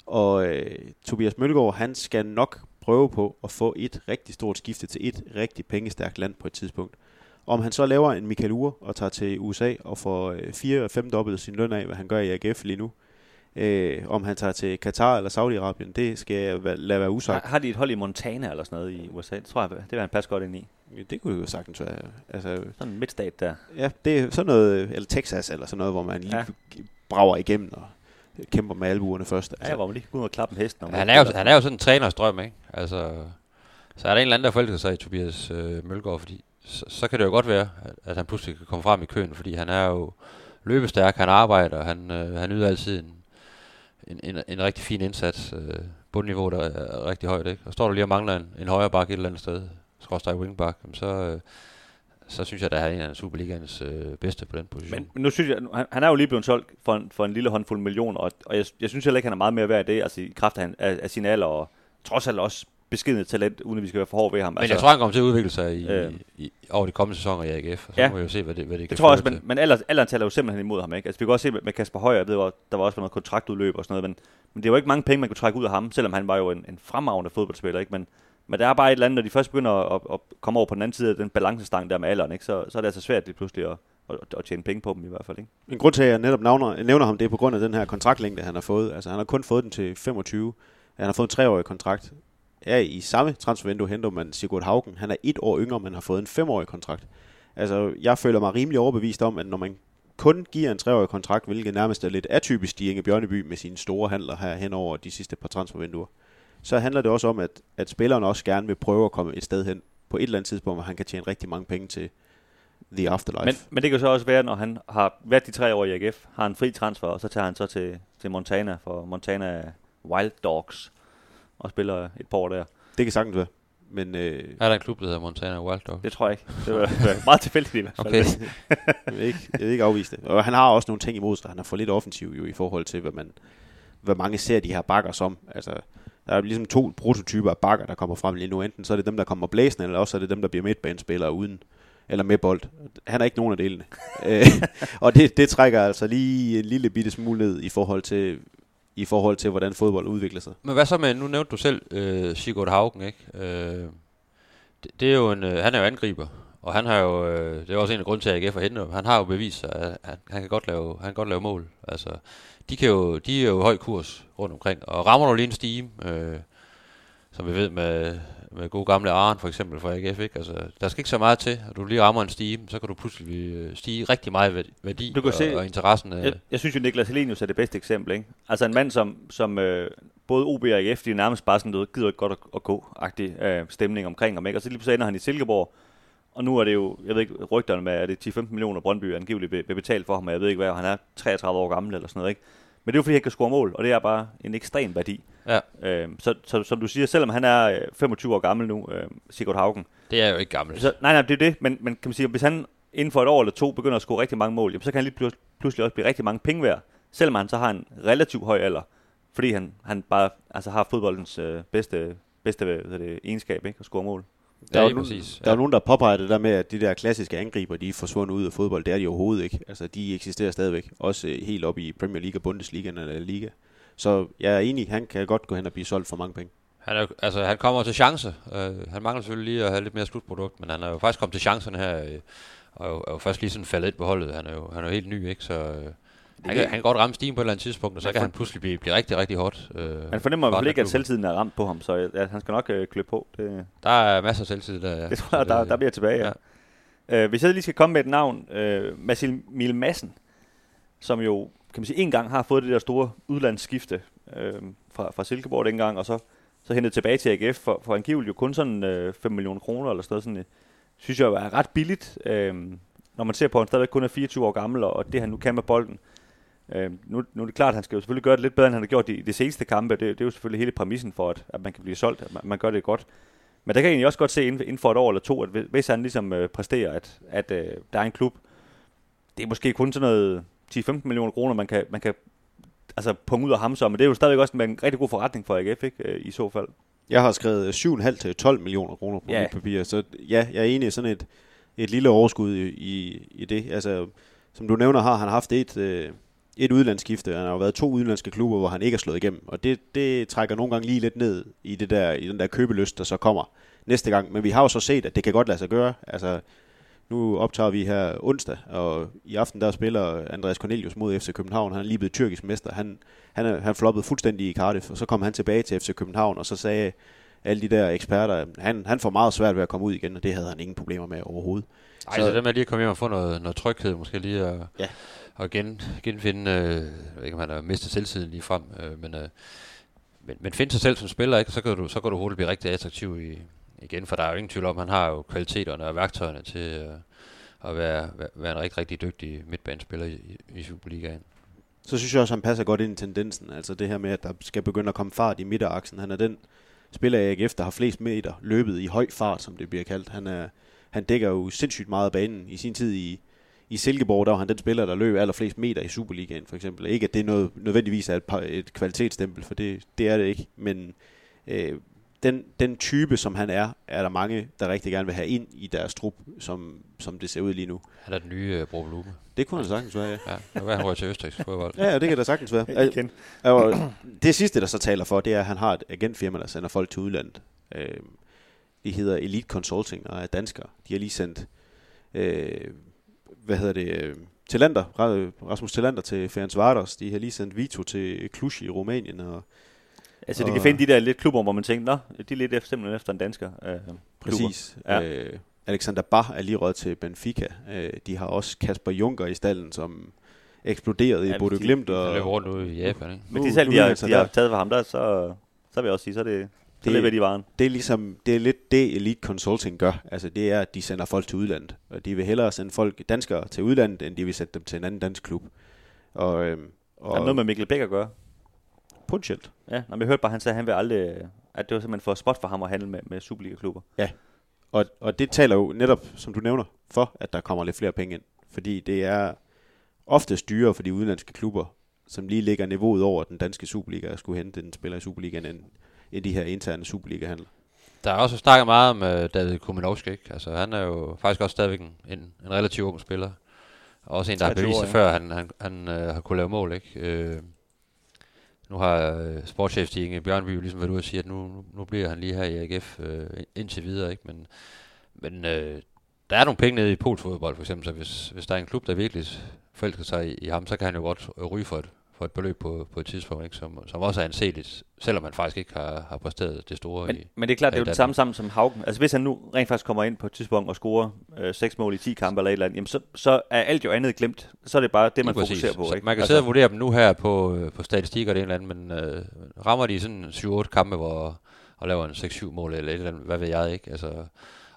Og øh, Tobias Mølgaard, han skal nok prøve på at få et rigtig stort skifte til et rigtig pengestærkt land på et tidspunkt. Om han så laver en Michael Ure og tager til USA og får øh, fire fem dobbelt sin løn af, hvad han gør i AGF lige nu. Øh, om han tager til Katar eller Saudi-Arabien, det skal jeg lade være Har, usagt. har de et hold i Montana eller sådan noget i USA? Det tror jeg, det vil han passe godt ind i. Det kunne jo sagtens være. Altså, Sådan en midtstat der. Ja, det er sådan noget, eller Texas eller sådan noget, hvor man lige Ja. ja. brager igennem og kæmper med albuerne først. Ja, hvor man lige kan gå ud og klappe en hest. Når man Han er, jo, han er jo sådan en træners drøm, ikke? Altså, så er der en eller anden, der forelsker sig i Tobias øh, Mølgaard, fordi så, så kan det jo godt være, at, at han pludselig kan komme frem i køen, fordi han er jo løbestærk, han arbejder, han, øh, han yder altid en, en, en, en rigtig fin indsats, øh, bundniveau, der er rigtig højt, ikke? Og står du lige og mangler en, en højre bak et eller andet sted, skråstrej wingback, så, øh, så synes jeg, at han er en af Superligans øh, bedste på den position. Men, men nu synes jeg, han, han er jo lige blevet solgt for en, for en lille håndfuld millioner, og, og jeg, jeg synes heller ikke, han er meget mere værd i det, altså i kraft af, han- af, af sin alder, og trods alt også beskidende talent, uden at vi skal være for hårde ved ham. Men altså, jeg tror, han kommer til at udvikle sig i, Øh. i, over de kommende sæsoner i AGF, og så Ja. må vi jo se, hvad det, hvad det kan Jeg tror også, føre men, men alder, alderen taler jo simpelthen imod ham, ikke? Altså, vi kan også se med, Kasper Højer, jeg ved godt, der var også noget kontraktudløb og sådan noget, men, men det var ikke mange penge, man kunne trække ud af ham, selvom han var jo en, en fremragende fodboldspiller, ikke? Men, men der er bare et eller andet, når de først begynder at, at, komme over på den anden side af den balancestang der med alderen, ikke? Så, så er det altså svært lige pludselig at, at, at tjene penge på dem i hvert fald, ikke? En grund til, at jeg netop nævner, nævner ham, det er på grund af den her kontraktlængde, han har fået. Altså, han har kun fået den til 25. Han har fået en treårig kontrakt. Ja, i samme transfervindue henter man Sigurd Haugen. Han er et år yngre, men har fået en femårig kontrakt. Altså, jeg føler mig rimelig overbevist om, at når man kun giver en treårig kontrakt, hvilket nærmest er lidt atypisk i Inge Bjørneby med sine store handler her hen over de sidste par transfervinduer, så handler det også om, at, at spilleren også gerne vil prøve at komme et sted hen på et eller andet tidspunkt, hvor han kan tjene rigtig mange penge til The Afterlife. Men, men det kan så også være, når han har været de tre år i AGF, har en fri transfer, og så tager han så til, til Montana, for Montana Wild Dogs, og spiller et par år der. Det kan sagtens være. Men øh, Er der en klub, der hedder Montana Wild Dog? Det tror jeg ikke. Det var, meget tilfældigt i hvert fald. Okay. jeg, vil ikke, jeg vil ikke afvise det. Og han har også nogle ting imod sig. Han er for lidt offensiv jo i forhold til, hvad, man, hvad mange ser de her bakker som. Altså, der er ligesom to prototyper af bakker, der kommer frem lige nu. Enten så er det dem, der kommer blæsende, eller også er det dem, der bliver midtbanespillere uden eller med bold. Han er ikke nogen af delene. Øh, og det, det trækker altså lige en lille bitte smule ned i forhold til, i forhold til, hvordan fodbold udvikler sig. Men hvad så med, nu nævnte du selv øh, Sigurd Haugen, ikke? Øh, det, det er jo en, øh, han er jo angriber, og han har jo, øh, det er også en af grunden til, at AGF har hentet ham. Han har jo bevist sig, at han, han, kan godt lave, han kan godt lave mål. Altså, de, kan jo, de er jo høj kurs rundt omkring, og rammer du lige en stime, øh, som vi ved med, med gode gamle Aren for eksempel fra AGF, ikke? Altså, der skal ikke så meget til, at du lige rammer en stime, så kan du pludselig øh, stige rigtig meget værdi Du kan og, se- og interessen. Øh, Jeg, jeg synes jo, Niklas Helenius er det bedste eksempel. Ikke? Altså en mand, som, som øh, både OB og AGF, de er nærmest bare sådan noget, gider ikke godt at, at gå-agtig øh, stemning omkring ham. Ikke? Og så lige pludselig ender han i Silkeborg, og nu er det jo, jeg ved ikke, rygterne med, at det er 10-15 millioner Brøndby angiveligt vil betale for ham, og jeg ved ikke hvad, han er 33 år gammel eller sådan noget. Ikke? Men det er jo fordi, han kan score mål, og det er bare en ekstrem værdi. Ja. Øh, så, så, som du siger, selvom han er øh, 25 år gammel nu, øh, Sigurd Haugen, det er jo ikke gammelt. så, nej, nej, det er det, men, men kan man sige, hvis han inden for et år eller to begynder at score rigtig mange mål, jamen, så kan han lige pludselig også blive rigtig mange penge værd, selvom han så har en relativt høj alder, fordi han, han bare altså, har fodboldens øh, bedste, bedste hvad det, egenskab, ikke? at score mål. Der er, Ja, lige nogen, præcis. der er Ja. nogen, der påpeger det der med, at de der klassiske angriber, de er forsvundet ud af fodbold. Det er de overhovedet ikke. Altså, de eksisterer stadigvæk. Også øh, helt op i Premier League, Bundesliga eller Liga. Så jeg er enig, han kan godt gå hen og blive solgt for mange penge. Han, er, altså, han kommer til chance. Øh, han mangler selvfølgelig lige at have lidt mere slutprodukt, men han er jo faktisk kommet til chancerne her, øh, og er jo, er jo først lige sådan faldet ind på holdet. Han er jo, han er jo helt ny, ikke? Så øh, han, kan, han kan godt ramme stigen på et eller andet tidspunkt, og så kan han pludselig blive, blive rigtig, rigtig hot. Øh, Han fornemmer i hvert fald ikke, at selvtiden er ramt på ham, så ja, han skal nok øh, klø på. Det, Der er masser af selvtid der. Ja. det tror jeg, der, der bliver tilbage, ja. ja. Øh, hvis jeg lige skal komme med et navn, øh, Masil Mil Madsen, som jo, kan man sige, en gang har fået det der store udlandsskifte øh, fra, fra Silkeborg dengang, og så, så hentet tilbage til AGF for, for angiveligt jo kun sådan øh, 5 millioner kroner eller sådan noget. Sådan, øh, synes jeg er ret billigt, øh, når man ser på, at han stadigvæk kun er 24 år gammel, og det han nu kan med bolden. Øh, nu, nu er det klart, at han skal jo selvfølgelig gøre det lidt bedre, end han har gjort i de seneste kampe. Det, det er jo selvfølgelig hele præmissen for, at, at man kan blive solgt, at man, man gør det godt. Men der kan jeg egentlig også godt se inden, inden for et år eller to, at hvis- han ligesom øh, præsterer, at, at øh, der er en klub, det er måske kun sådan noget 10-15 millioner kroner, man kan, man kan altså punge ud af ham så, men det er jo stadigvæk også en rigtig god forretning for AGF, ikke? Øh, i så fald. Jeg har skrevet 7,5 til 12 millioner kroner på ja. mit papir, så ja, jeg er enig i sådan et, et lille overskud i, i, i det. Altså, som du nævner, har han haft et, øh, et udlandsskifte. Han har jo været to udenlandske klubber, hvor han ikke er slået igennem, og det, det trækker nogle gange lige lidt ned i, det der, i den der købelyst, der så kommer næste gang. Men vi har jo så set, at det kan godt lade sig gøre. Altså, nu optager vi her onsdag, og i aften der spiller Andreas Cornelius mod FC København. Han er lige blevet tyrkisk mester. Han, han, han floppede fuldstændig i Cardiff, og så kom han tilbage til FC København, og så sagde alle de der eksperter, han, han får meget svært ved at komme ud igen, og det havde han ingen problemer med overhovedet. Ej, så, så det med lige at komme hjem og få noget, noget tryghed, måske lige at, Ja at gen, genfinde, øh, jeg ved ikke om han har mistet selvtiden lige frem, øh, men, øh, men, men finde sig selv som spiller, ikke? Så, kan du, så kan du hurtigt blive rigtig attraktiv i, igen, for der er jo ingen tvivl om, han har jo kvaliteterne og værktøjerne til øh, at være, være, være en rigtig, rigtig dygtig midtbanespiller i, i, Superligaen. så synes jeg også, han passer godt ind i tendensen. Altså det her med, at der skal begynde at komme fart i midteraksen. Han er den spiller i AGF, der har flest meter løbet i høj fart, som det bliver kaldt. Han, er, han dækker jo sindssygt meget af banen. I sin tid i, i Silkeborg, der var han den spiller, der løb allerflest meter i Superligaen, for eksempel. Ikke at det er noget, nødvendigvis er et, par, et kvalitetsstempel, for det, det er det ikke, men øh, den, den type, som han er, er der mange, der rigtig gerne vil have ind i deres trup, som, som det ser ud lige nu. Han er den nye uh, Bro Blume. Det kunne han sagtens være, ja. Ja, det var han røg til Østrigs fodbold. Ja, ja, det kan da sagtens være. Igen. Og det sidste, der så taler for, det er, at han har et agentfirma, der sender folk til udlandet. Øh, de hedder Elite Consulting og er danskere. De har lige sendt, øh, hvad hedder det, øh, Tillander, Rasmus Tillander til Ferenc Vardos. De har lige sendt Vito til Cluj i Rumænien. Og, Altså, de Og- kan finde de der lidt klubber, hvor man tænker, nå, de er lidt efter, simpelthen efter en dansker. Øh, præcis. Ja. Øh, Alexander Bach er lige røget til Benfica. Øh, de har også Kasper Junker i stallen, som eksploderede Ja, i Bodø Glimt. Og, løber rundt ude i Japan, ikke? Men Nu- de salg, nu de har, de har taget fra ham der, så, så vil jeg også sige, så er det, Det- leverer de varen. det er ligesom, det er lidt det Elite Consulting gør. Altså det er, at de sender folk til udlandet. Og de vil hellere sende folk, danskere til udlandet, end de vil sætte dem til en anden dansk klub. Og, øhm, og Og er noget med Mikkel Bæk at gøre? potentielt. Ja, når jeg hørte bare, han sagde, at han vil aldrig, at det var simpelthen for spot for ham at handle med, med Superliga-klubber. Og, og det taler jo netop, som du nævner, for at der kommer lidt flere penge ind. Fordi det er ofte dyrere for de udenlandske klubber, som lige ligger niveauet over den danske Superliga, at skulle hente en spiller i Superligaen, end, end de her interne Superliga-handler. Der er også snakket meget om uh, David Kuminovski, ikke? Altså, han er jo faktisk også stadigvæk en, en, en relativt ung spiller. Og også en, der har 23 bevist sig før, han, han, han uh, har kunne lave mål, ikke? Uh, nu har uh, sportschef Stig Inge Bjørnby jo ligesom været ude og sige, at nu, nu, bliver han lige her i AGF uh, indtil videre, ikke? Men, men uh, der er nogle penge nede i polsfodbold, for eksempel, så hvis, hvis der er en klub, der virkelig forelsker sig i, i ham, så kan han jo godt ryge for et, for et beløb på, på et tidspunkt, ikke? Som, som også er anseligt, selvom man faktisk ikke har, har præsteret det store Men, i... men det er klart, det er jo det samme sammen som Haugen. Altså hvis han nu rent faktisk kommer ind på et tidspunkt og scorer øh, 6 mål i 10 kampe eller et eller andet, jamen så, så er alt jo andet glemt. Så er det bare det, man præcis. fokuserer på. Så ikke? man kan altså, sidde og vurdere dem nu her på, øh, på statistik og det ene eller andet, men øh, rammer de sådan 7-8 kampe, hvor og laver en 6-7 mål eller et eller andet, hvad ved jeg ikke, altså,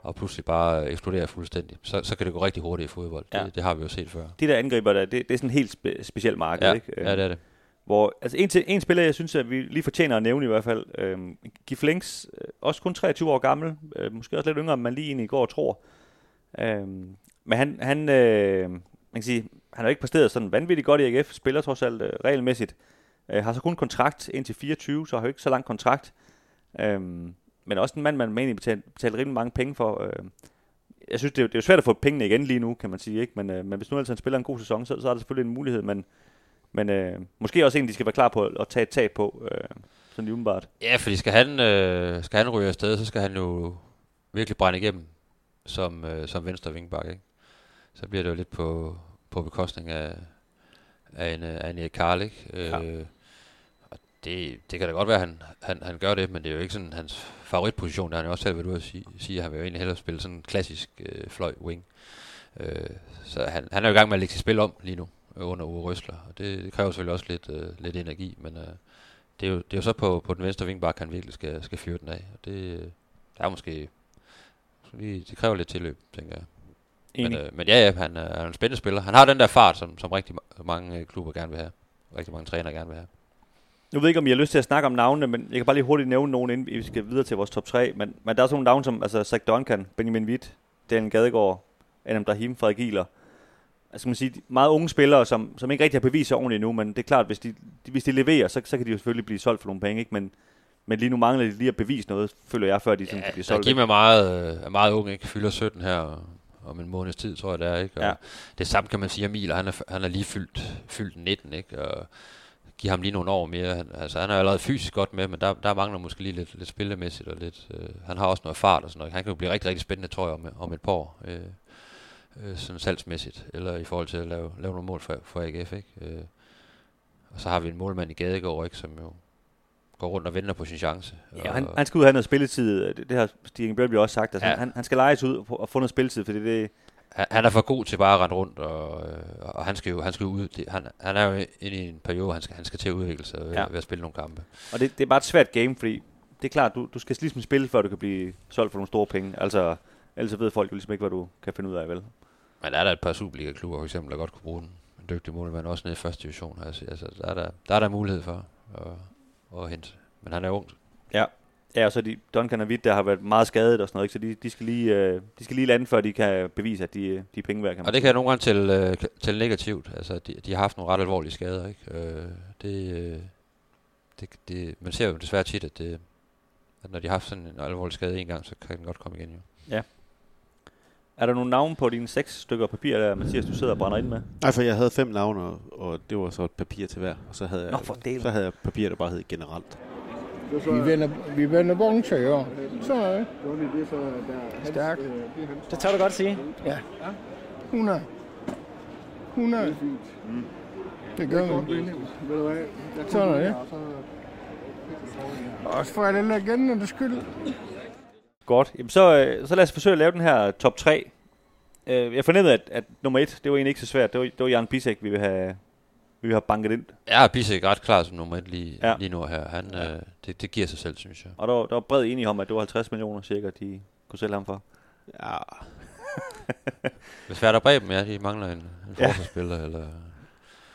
og pludselig bare eksploderer fuldstændig, så, så kan det gå rigtig hurtigt i fodbold. Ja. Det, det har vi jo set før. De der angriber der, det, det er sådan en helt spe, speciel marked. Ja, ikke? Ja, det er det. Hvor, altså en, til, en spiller, jeg synes, at vi lige fortjener at nævne i hvert fald, øh, Gif Links, øh, også kun 23 år gammel, øh, måske også lidt yngre, end man lige egentlig i går tror. Øh, men han, han, øh, man kan sige, han har ikke præsteret sådan vanvittigt godt i AGF, spiller trods alt øh, regelmæssigt, øh, har så kun kontrakt indtil 24, så har jo ikke så lang kontrakt. Øh, men også en mand, man egentlig betaler, betaler rimelig mange penge for. Øh, jeg synes, det er, det er jo svært at få pengene igen lige nu, kan man sige. Ikke? Men, øh, men hvis nu altså han spiller en god sæson, så, så er der selvfølgelig en mulighed. Men, men øh, måske også en, de skal være klar på at, at tage et tab på, øh, sådan lige umiddelbart. Ja, fordi skal han, øh, skal han ryge afsted, så skal han jo virkelig brænde igennem som, øh, som venstre vingbak, ikke? Så bliver det jo lidt på, på bekostning af, af en, af en Erik Karl, ikke? Ja. Øh, og det, det kan da godt være, at han, han, han gør det, men det er jo ikke sådan hans favoritposition. Der han jo også selv været ude at sige, sige han vil jo egentlig hellere spille sådan en klassisk øh, fløj wing. Øh, så han, han er jo i gang med at lægge sit spil om lige nu øh, under Uwe Røsler, og det, det kræver selvfølgelig også lidt, øh, lidt energi, men øh, det, er jo, det er jo så på, på den venstre vingbak, han virkelig skal, skal fyre den af, og det øh, der er måske, lige, det kræver lidt tilløb, tænker jeg. Men, øh, men ja, ja, han er, han er en spændende spiller. Han har den der fart, som, som rigtig ma- mange øh, klubber gerne vil have. Rigtig mange trænere gerne vil have. Nu ved jeg ikke, om I har lyst til at snakke om navnene, men jeg kan bare lige hurtigt nævne nogen, inden vi skal videre til vores top 3. Men, men der er sådan nogle navne som altså Zach Duncan, Benjamin Witt, Daniel Gadegaard, Adam Brahim, Frederik Gieler. Altså man sige, meget unge spillere, som, som ikke rigtig har bevist sig ordentligt endnu, men det er klart, hvis de, de, hvis de leverer, så, så kan de jo selvfølgelig blive solgt for nogle penge, ikke? Men, men lige nu mangler de lige at bevise noget, føler jeg, før de sådan kan blive der solgt. Kim er meget, øh, er meget ung, ikke? Fylder 17 her om en måneds tid, tror jeg det er, ikke? Og Ja. Det samme kan man sige om Emil, han er, han er lige fyldt, fyldt 19, ikke? Og give ham lige nogle år mere. Han, altså, han er allerede fysisk godt med, men der, der mangler måske lige lidt, lidt spillemæssigt og lidt... Øh, han har også noget fart og sådan noget. Han kan jo blive rigtig, rigtig spændende, tror jeg, om, om et par år. Øh, øh, sådan salgsmæssigt, eller i forhold til at lave, lave nogle mål for, for AGF, ikke? Øh, og så har vi en målmand i Gadegaard, ikke? Som jo går rundt og venter på sin chance. Ja, han, og, han skal ud og have noget spilletid. Det, det har Stig Bjørnby også sagt. Altså, ja. han, han skal lejes ud og få noget spilletid, fordi det, han, han er for god til bare at rende rundt, og, øh, og han skal jo, han skal ud. Det, han, han er jo inde i en periode, han skal, han skal til at udvikle sig ved, Ja. ved at spille nogle kampe. Og det, det er bare et svært game, fordi det er klart, du, du skal ligesom spille, før du kan blive solgt for nogle store penge. Altså, ellers ved folk jo ligesom ikke, hvad du kan finde ud af, vel? Men er der et par Superliga-klubber, for eksempel, der godt kunne bruge den? en dygtig målmand, også nede i første division. Altså, altså der, er der, der er der mulighed for at, at hente. Men han er ung. Ja. Ja, og så de, Duncan og Witt, der har været meget skadet og sådan noget, ikke? så de, de, skal lige, øh, de skal lige lande, før de kan bevise, at de, de er penge værd. Kan Og det kan jeg nogle gange tælle, øh, tælle negativt. Altså, de, de har haft nogle ret alvorlige skader, ikke? Øh, det, øh, det, det, man ser jo desværre tit, at, det, at når de har haft sådan en alvorlig skade en gang, så kan den godt komme igen jo. Er der nogle navne på dine seks stykker papir, der Mathias, du sidder og brænder ind med? Nej, for jeg havde fem navne, og, og det var så et papir til hver. Og så havde, jeg, Nå, delen. så havde jeg papir, der bare hed generelt. Vi vender, vi vender vogn til år. Så er det. Stærk. Det tør du godt sige. 100. 100. Det gør vi. Sådan er det. Også for alle legendernes skyld. Godt. Jamen, så, øh, så lad os forsøge at lave den her top 3. Øh, jeg fornemmede, at, at nummer 1, det var egentlig ikke så svært. Det var, det var Jan Bisek, vi vil have, vi have banket ind. Jeg er Bisek ret klar som nummer et lige, Ja. ja. lige nu her. Han, ja. øh, det, det giver sig selv, synes jeg. Og der, var- der var bred enighed om, at det var 50 millioner cirka, de kunne sælge ham for. Ja, Hvis Werder Bremen, ja, de mangler en, en Ja. forsvarsspiller, eller...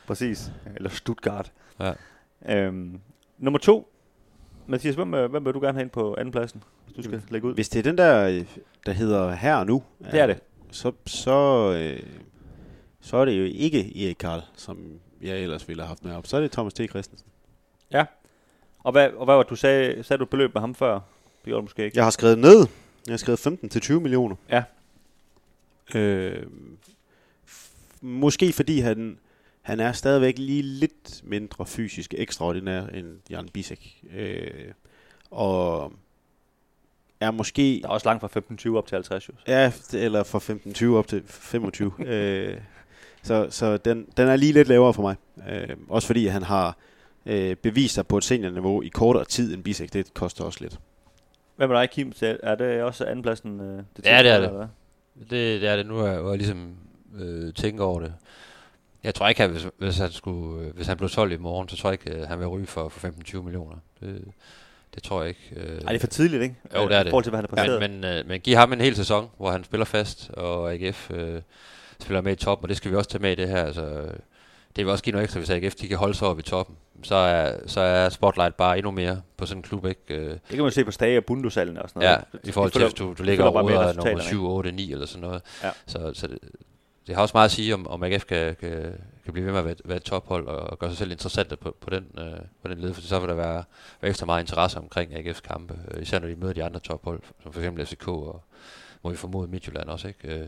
Præcis. Eller Stuttgart. Ja. Øhm, nummer 2. Mathias, hvem, øh, hvem vil du gerne have ind på anden pladsen, hvis du skal lægge ud? hvis det er den der, øh, der hedder her og nu, Det er det. så, så, øh, så er det jo ikke Erik Karl, som jeg ellers ville have haft med op. Så er det Thomas T. Christensen. Og hvad, og hvad var du sagde? Sagde du et beløb med ham før? Det gjorde du måske ikke. Jeg har skrevet ned. Jeg har skrevet 15 til 20 millioner. Ja. Øh, måske fordi han, han er stadigvæk lige lidt mindre fysisk ekstraordinær end Jan Bisek. Øh, og er måske... Der er også langt fra 15-20 op til 50, jo. Ja, eller fra 15-20 op til 25. øh, så så den, den er lige lidt lavere for mig. Øh, også fordi han har øh, bevist sig på et seniorniveau i kortere tid end Bisek. Det koster også lidt. Hvad med dig, Kim? Er det også andenpladsen? Øh, det Ja, det er det. eller hvad? Det, det er det nu, er jeg ligesom øh, tænker over det. Jeg tror ikke, at hvis, hvis, han skulle, øh, hvis han blev solgt i morgen, så tror jeg ikke, at han vil ryge for, for 15-20 millioner. Det, det tror jeg ikke. Øh, Ej, det er for tidligt, ikke? Jo, det er I det. forhold til, hvad han har præsteret. men, men, øh, men giv ham en hel sæson, hvor han spiller fast, og AGF øh, spiller med i toppen, og det skal vi også tage med i det her. Altså, det vil også give noget ekstra, hvis AGF de kan holde sig oppe i toppen. Så er, så er Spotlight bare endnu mere på sådan en klub, ikke? Øh, Det kan man se på Stage og Bundusalen og sådan Ja, noget. i forhold til, hvis du, du ligger resultaterne, nummer ikke? 7, 8, 9 eller sådan noget. Ja. Så, så det, det har også meget at sige, om, om AGF kan, kan, kan blive ved med at være, være et tophold og, og gøre sig selv interessant på, på, den, øh, på den led, for så vil der være, være ekstra meget interesse omkring AGF's kampe, øh, især når de møder de andre tophold, som for eksempel FCK og må vi formode Midtjylland også. Ikke? Øh,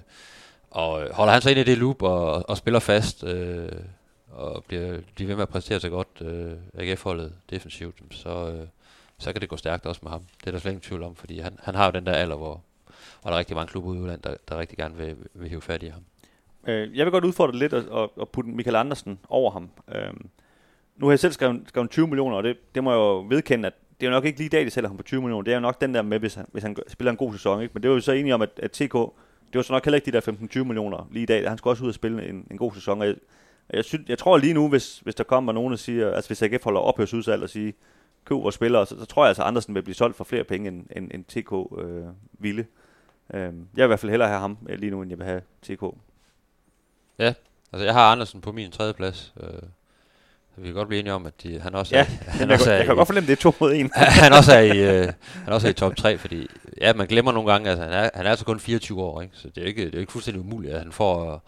og øh, holder han sig ind i det loop og, og spiller fast, øh, og bliver, bliver ved med at præstere så godt øh, AGF-holdet defensivt, så, øh, så kan det gå stærkt også med ham. Det er der slet ingen tvivl om, fordi han, han har jo den der alder, hvor, hvor der er rigtig mange klubber ude i udlandet, der, der rigtig gerne vil, vil hive fat i ham. Øh, jeg vil godt udfordre det lidt og, og, og putte Michael Andersen over ham. Øh, nu har jeg selv skrevet, skrevet 20 millioner, og det, det må jeg jo vedkende, at det er jo nok ikke lige i dag, de sælger ham på 20 millioner. Det er jo nok den der med, hvis han, hvis han spiller en god sæson. Ikke? Men det var jo så enige om, at, at TK, det var så nok heller ikke de der 15-20 millioner lige i dag. Han skulle også ud og spille en, en god sæson. Og jeg, jeg, synes, jeg tror lige nu, hvis, hvis der kommer nogen og siger, altså hvis AGF holder ophørsudsalg og siger, køb vores spillere, så, så tror jeg altså, at Andersen vil blive solgt for flere penge, end, end, end TK øh, ville. Øh, jeg vil i hvert fald hellere have ham øh, lige nu, end jeg vil have TK. Altså, jeg har Andersen på min tredje plads. Øh, så vi kan godt blive enige om, at de, han også Ja, er, han jeg, også er jeg kan i- godt fornemme, det er to mod en. han også er i, øh, han også er i top 3, fordi ja, man glemmer nogle gange, at han er, han er altså kun 24 år, ikke? så det er ikke, det er ikke fuldstændig umuligt, at han får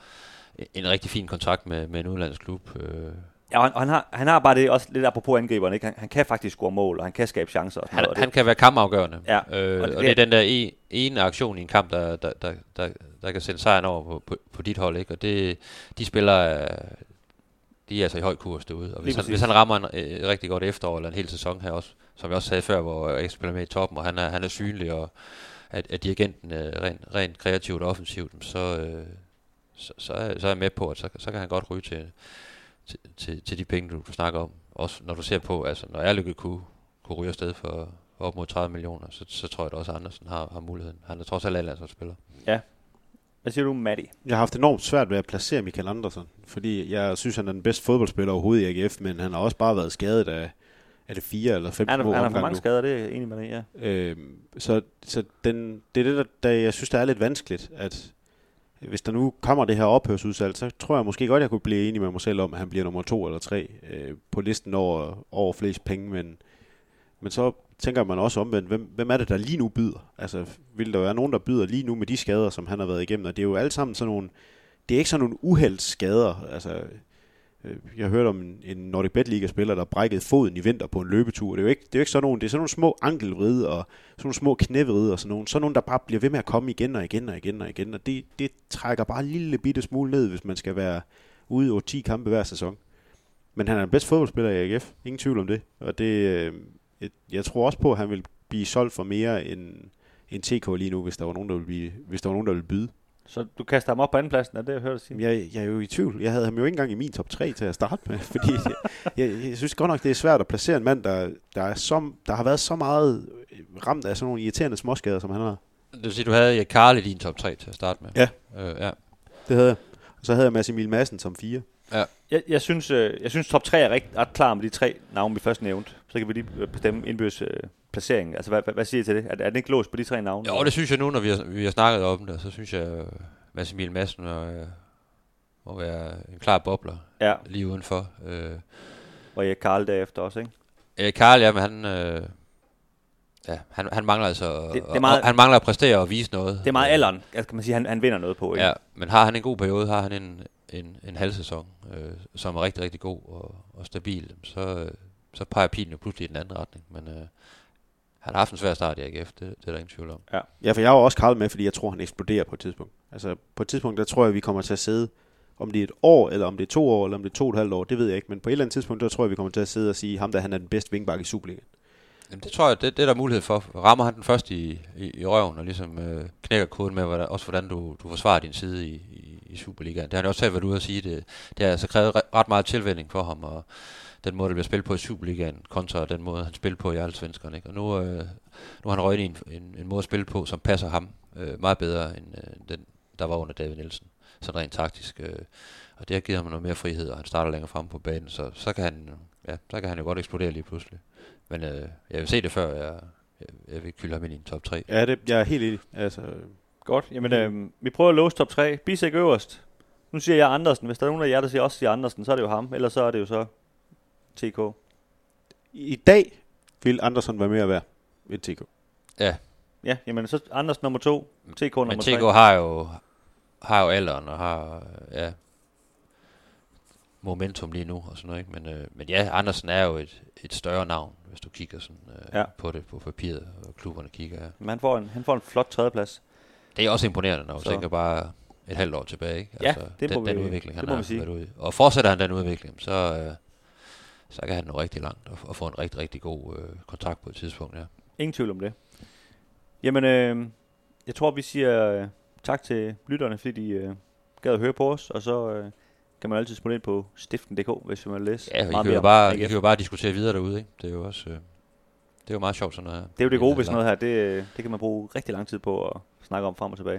øh, en rigtig fin kontrakt med, med en udlandsk klub. Øh, Ja, og han, og han, har, han har bare det også lidt apropos angriberen, ikke? Han, han kan faktisk score mål, og han kan skabe chancer. Og han, noget, og han kan være kampafgørende, Ja, øh, og det- det, og det er den der ene aktion i en kamp, der, der, der, der, der kan sende sejren over på, på, på dit hold, ikke? og det, de spiller, de er altså i høj kurs derude, og hvis, han, hvis han rammer en øh, rigtig godt efterår, eller en hel sæson her også, som jeg også sagde før, hvor jeg spiller med i toppen, og han er, han er synlig, og at, at dirigenten er rent, rent kreativt og offensivt, så, øh, så, så, er, så er jeg med på, at så, så kan han godt ryge til, til, til, til de penge, du, du snakker om. Også når du ser på, altså når jeg lykke kunne, kunne ryge afsted for, for op mod 30 millioner, så, så tror jeg da også, at Andersen har, har muligheden. Han er trods alt landsholdsspiller. Hvad siger du, Matti? Jeg har haft enormt svært ved at placere Michael Andersen, fordi jeg synes, han er den bedste fodboldspiller overhovedet i AGF, men han har også bare været skadet af, er det fire eller fem Han, er, han har for mange nu. skader, det er enig med dig, ja. Øhm, så så den, det er det, der, der jeg synes, der er lidt vanskeligt, at hvis der nu kommer det her ophørsudsalg, så tror jeg måske godt, jeg kunne blive enig med mig selv om, at han bliver nummer to eller tre øh, på listen over, over flest penge, men, men så tænker man også omvendt, hvem, hvem er det, der lige nu byder? Altså, vil der være nogen, der byder lige nu med de skader, som han har været igennem? Og det er jo alle sammen sådan nogle, det er ikke sådan nogle uheldsskader. Altså, øh, jeg hørte om en, en Nordic Bet Liga-spiller, der brækkede foden i vinter på en løbetur. Det er jo ikke, det er jo ikke sådan nogle, det er sådan nogle små ankelvride og sådan nogle små knævride og sådan nogle. Sådan nogle, der bare bliver ved med at komme igen og igen og igen og igen. Og det, det trækker bare en lille bitte smule ned, hvis man skal være ude over 10 kampe hver sæson. Men han er den bedste fodboldspiller i AGF. Ingen tvivl om det. Og det, øh, jeg, jeg tror også på, at han vil blive solgt for mere end, end TK lige nu, hvis der var nogen, der ville, blive, hvis der var nogen, der ville byde. Så du kaster ham op på andenpladsen, er det, jeg hørte dig sige? Jeg, jeg er jo i tvivl. Jeg havde ham jo ikke engang i min top 3 til at starte med, fordi jeg, jeg, jeg synes godt nok, det er svært at placere en mand, der, der, er så, der har været så meget ramt af sådan nogle irriterende småskader, som han har. Det vil sige, du havde Karl i din top 3 til at starte med. Ja. Øh, ja. Det havde jeg. Og så havde jeg Mads Emil Madsen som 4. Jeg, jeg, synes, øh, jeg synes top 3 er ret, ret klar med de tre navne, vi først nævnte. Så kan vi lige øh, bestemme indbyrdes øh, placering. Altså, hvad, hvad, siger I til det? Er, er den ikke låst på de tre navne? Jo, det synes jeg nu, når vi har, vi har snakket om det, så synes jeg, øh, Mads Emil Madsen og, øh, må være en klar bobler Ja, lige udenfor. Øh, og jeg Karl derefter også, ikke? øh, Karl, ja, men han, øh, ja, han, han mangler altså Det- det, det er meget- han mangler at præstere og vise noget. Det er meget alderen, altså, kan man sige, han, han vinder noget på, ikke? Ja, men har han en god periode, har han en, en, en halv sæson, øh, som er rigtig, rigtig god og, og stabil, så, øh, så peger pilen jo pludselig i den anden retning. Men øh, han har haft en svær start i AGF, det, det er der ingen tvivl om. Ja, for jeg har også Karl med, fordi jeg tror, han eksploderer på et tidspunkt. Altså, på et tidspunkt, der tror jeg, vi kommer til at sidde, om det er et år, eller om det er to år, eller om det er to og et halvt år, det ved jeg ikke. Men på et eller andet tidspunkt, der tror jeg, vi kommer til at sidde og sige, ham der, han er den bedste vingbak i Superligaen. Jamen, det tror jeg, det, det er der mulighed for. Rammer han den først i, i, i røven, og ligesom øh, knækker koden med, hvordan, også hvordan du, du forsvarer din side i, i, i Superligaen. Det har han også selv været ude at sige. Det, det har altså krævet re- ret meget tilvænding for ham, og den måde, der bliver spillet på i Superligaen, kontra den måde, han spiller på i Allsvenskan. Ikke? Og nu, øh, nu har han røget i en, en, en måde at spille på, som passer ham øh, meget bedre, end øh, den, der var under David Nielsen. Sådan rent taktisk. Øh, og det har givet ham noget mere frihed, og han starter længere frem på banen, så, så, kan, han, ja, så kan han jo godt eksplodere lige pludselig. Men øh, jeg vil se det før, jeg, jeg, jeg vil kylde ham ind i en top 3. Ja, det, jeg er helt enig. Altså, Godt. Jamen, øh, vi prøver at låse top 3. Bisek øverst. Nu siger jeg Andersen. Hvis der er nogen af jer, der siger også siger Andersen, så er det jo ham. Ellers så er det jo så TK. I dag vil Andersen være mere værd end TK. Ja, jamen så Andersen nummer 2. TK nummer Men 3. TK har jo, har jo alderen og har ja, momentum lige nu og sådan noget. Ikke? Men, øh, men ja, Andersen er jo et, et større navn, hvis du kigger sådan, øh, Ja. ja. på det på papiret, og klubberne kigger. Ja. Men han får en, han får en flot tredjeplads. Det er også imponerende, når du Så. tænker bare et halvt år tilbage. Ikke? Ja, det den, må den vi- udvikling, han det må har vi sige. i. Og fortsætter han den udvikling, så, øh, så kan han nå rigtig langt og, og få en rigtig, rigtig god øh, kontrakt på et tidspunkt. Ja. Ingen tvivl om det. Jamen, øh, jeg tror, vi siger øh, tak til lytterne, fordi de øh, gad at høre på os. Og så øh, kan man altid smutte ind på stiften.dk, hvis man vil læse Ja, I meget kan, jo mere bare, I kan jo bare diskutere videre derude. Ikke? Det er jo også øh, det er jo meget sjovt sådan noget her. Det er jo det gode ved sådan noget her. Det, øh, det kan man bruge rigtig lang tid på at snakke om frem og tilbage.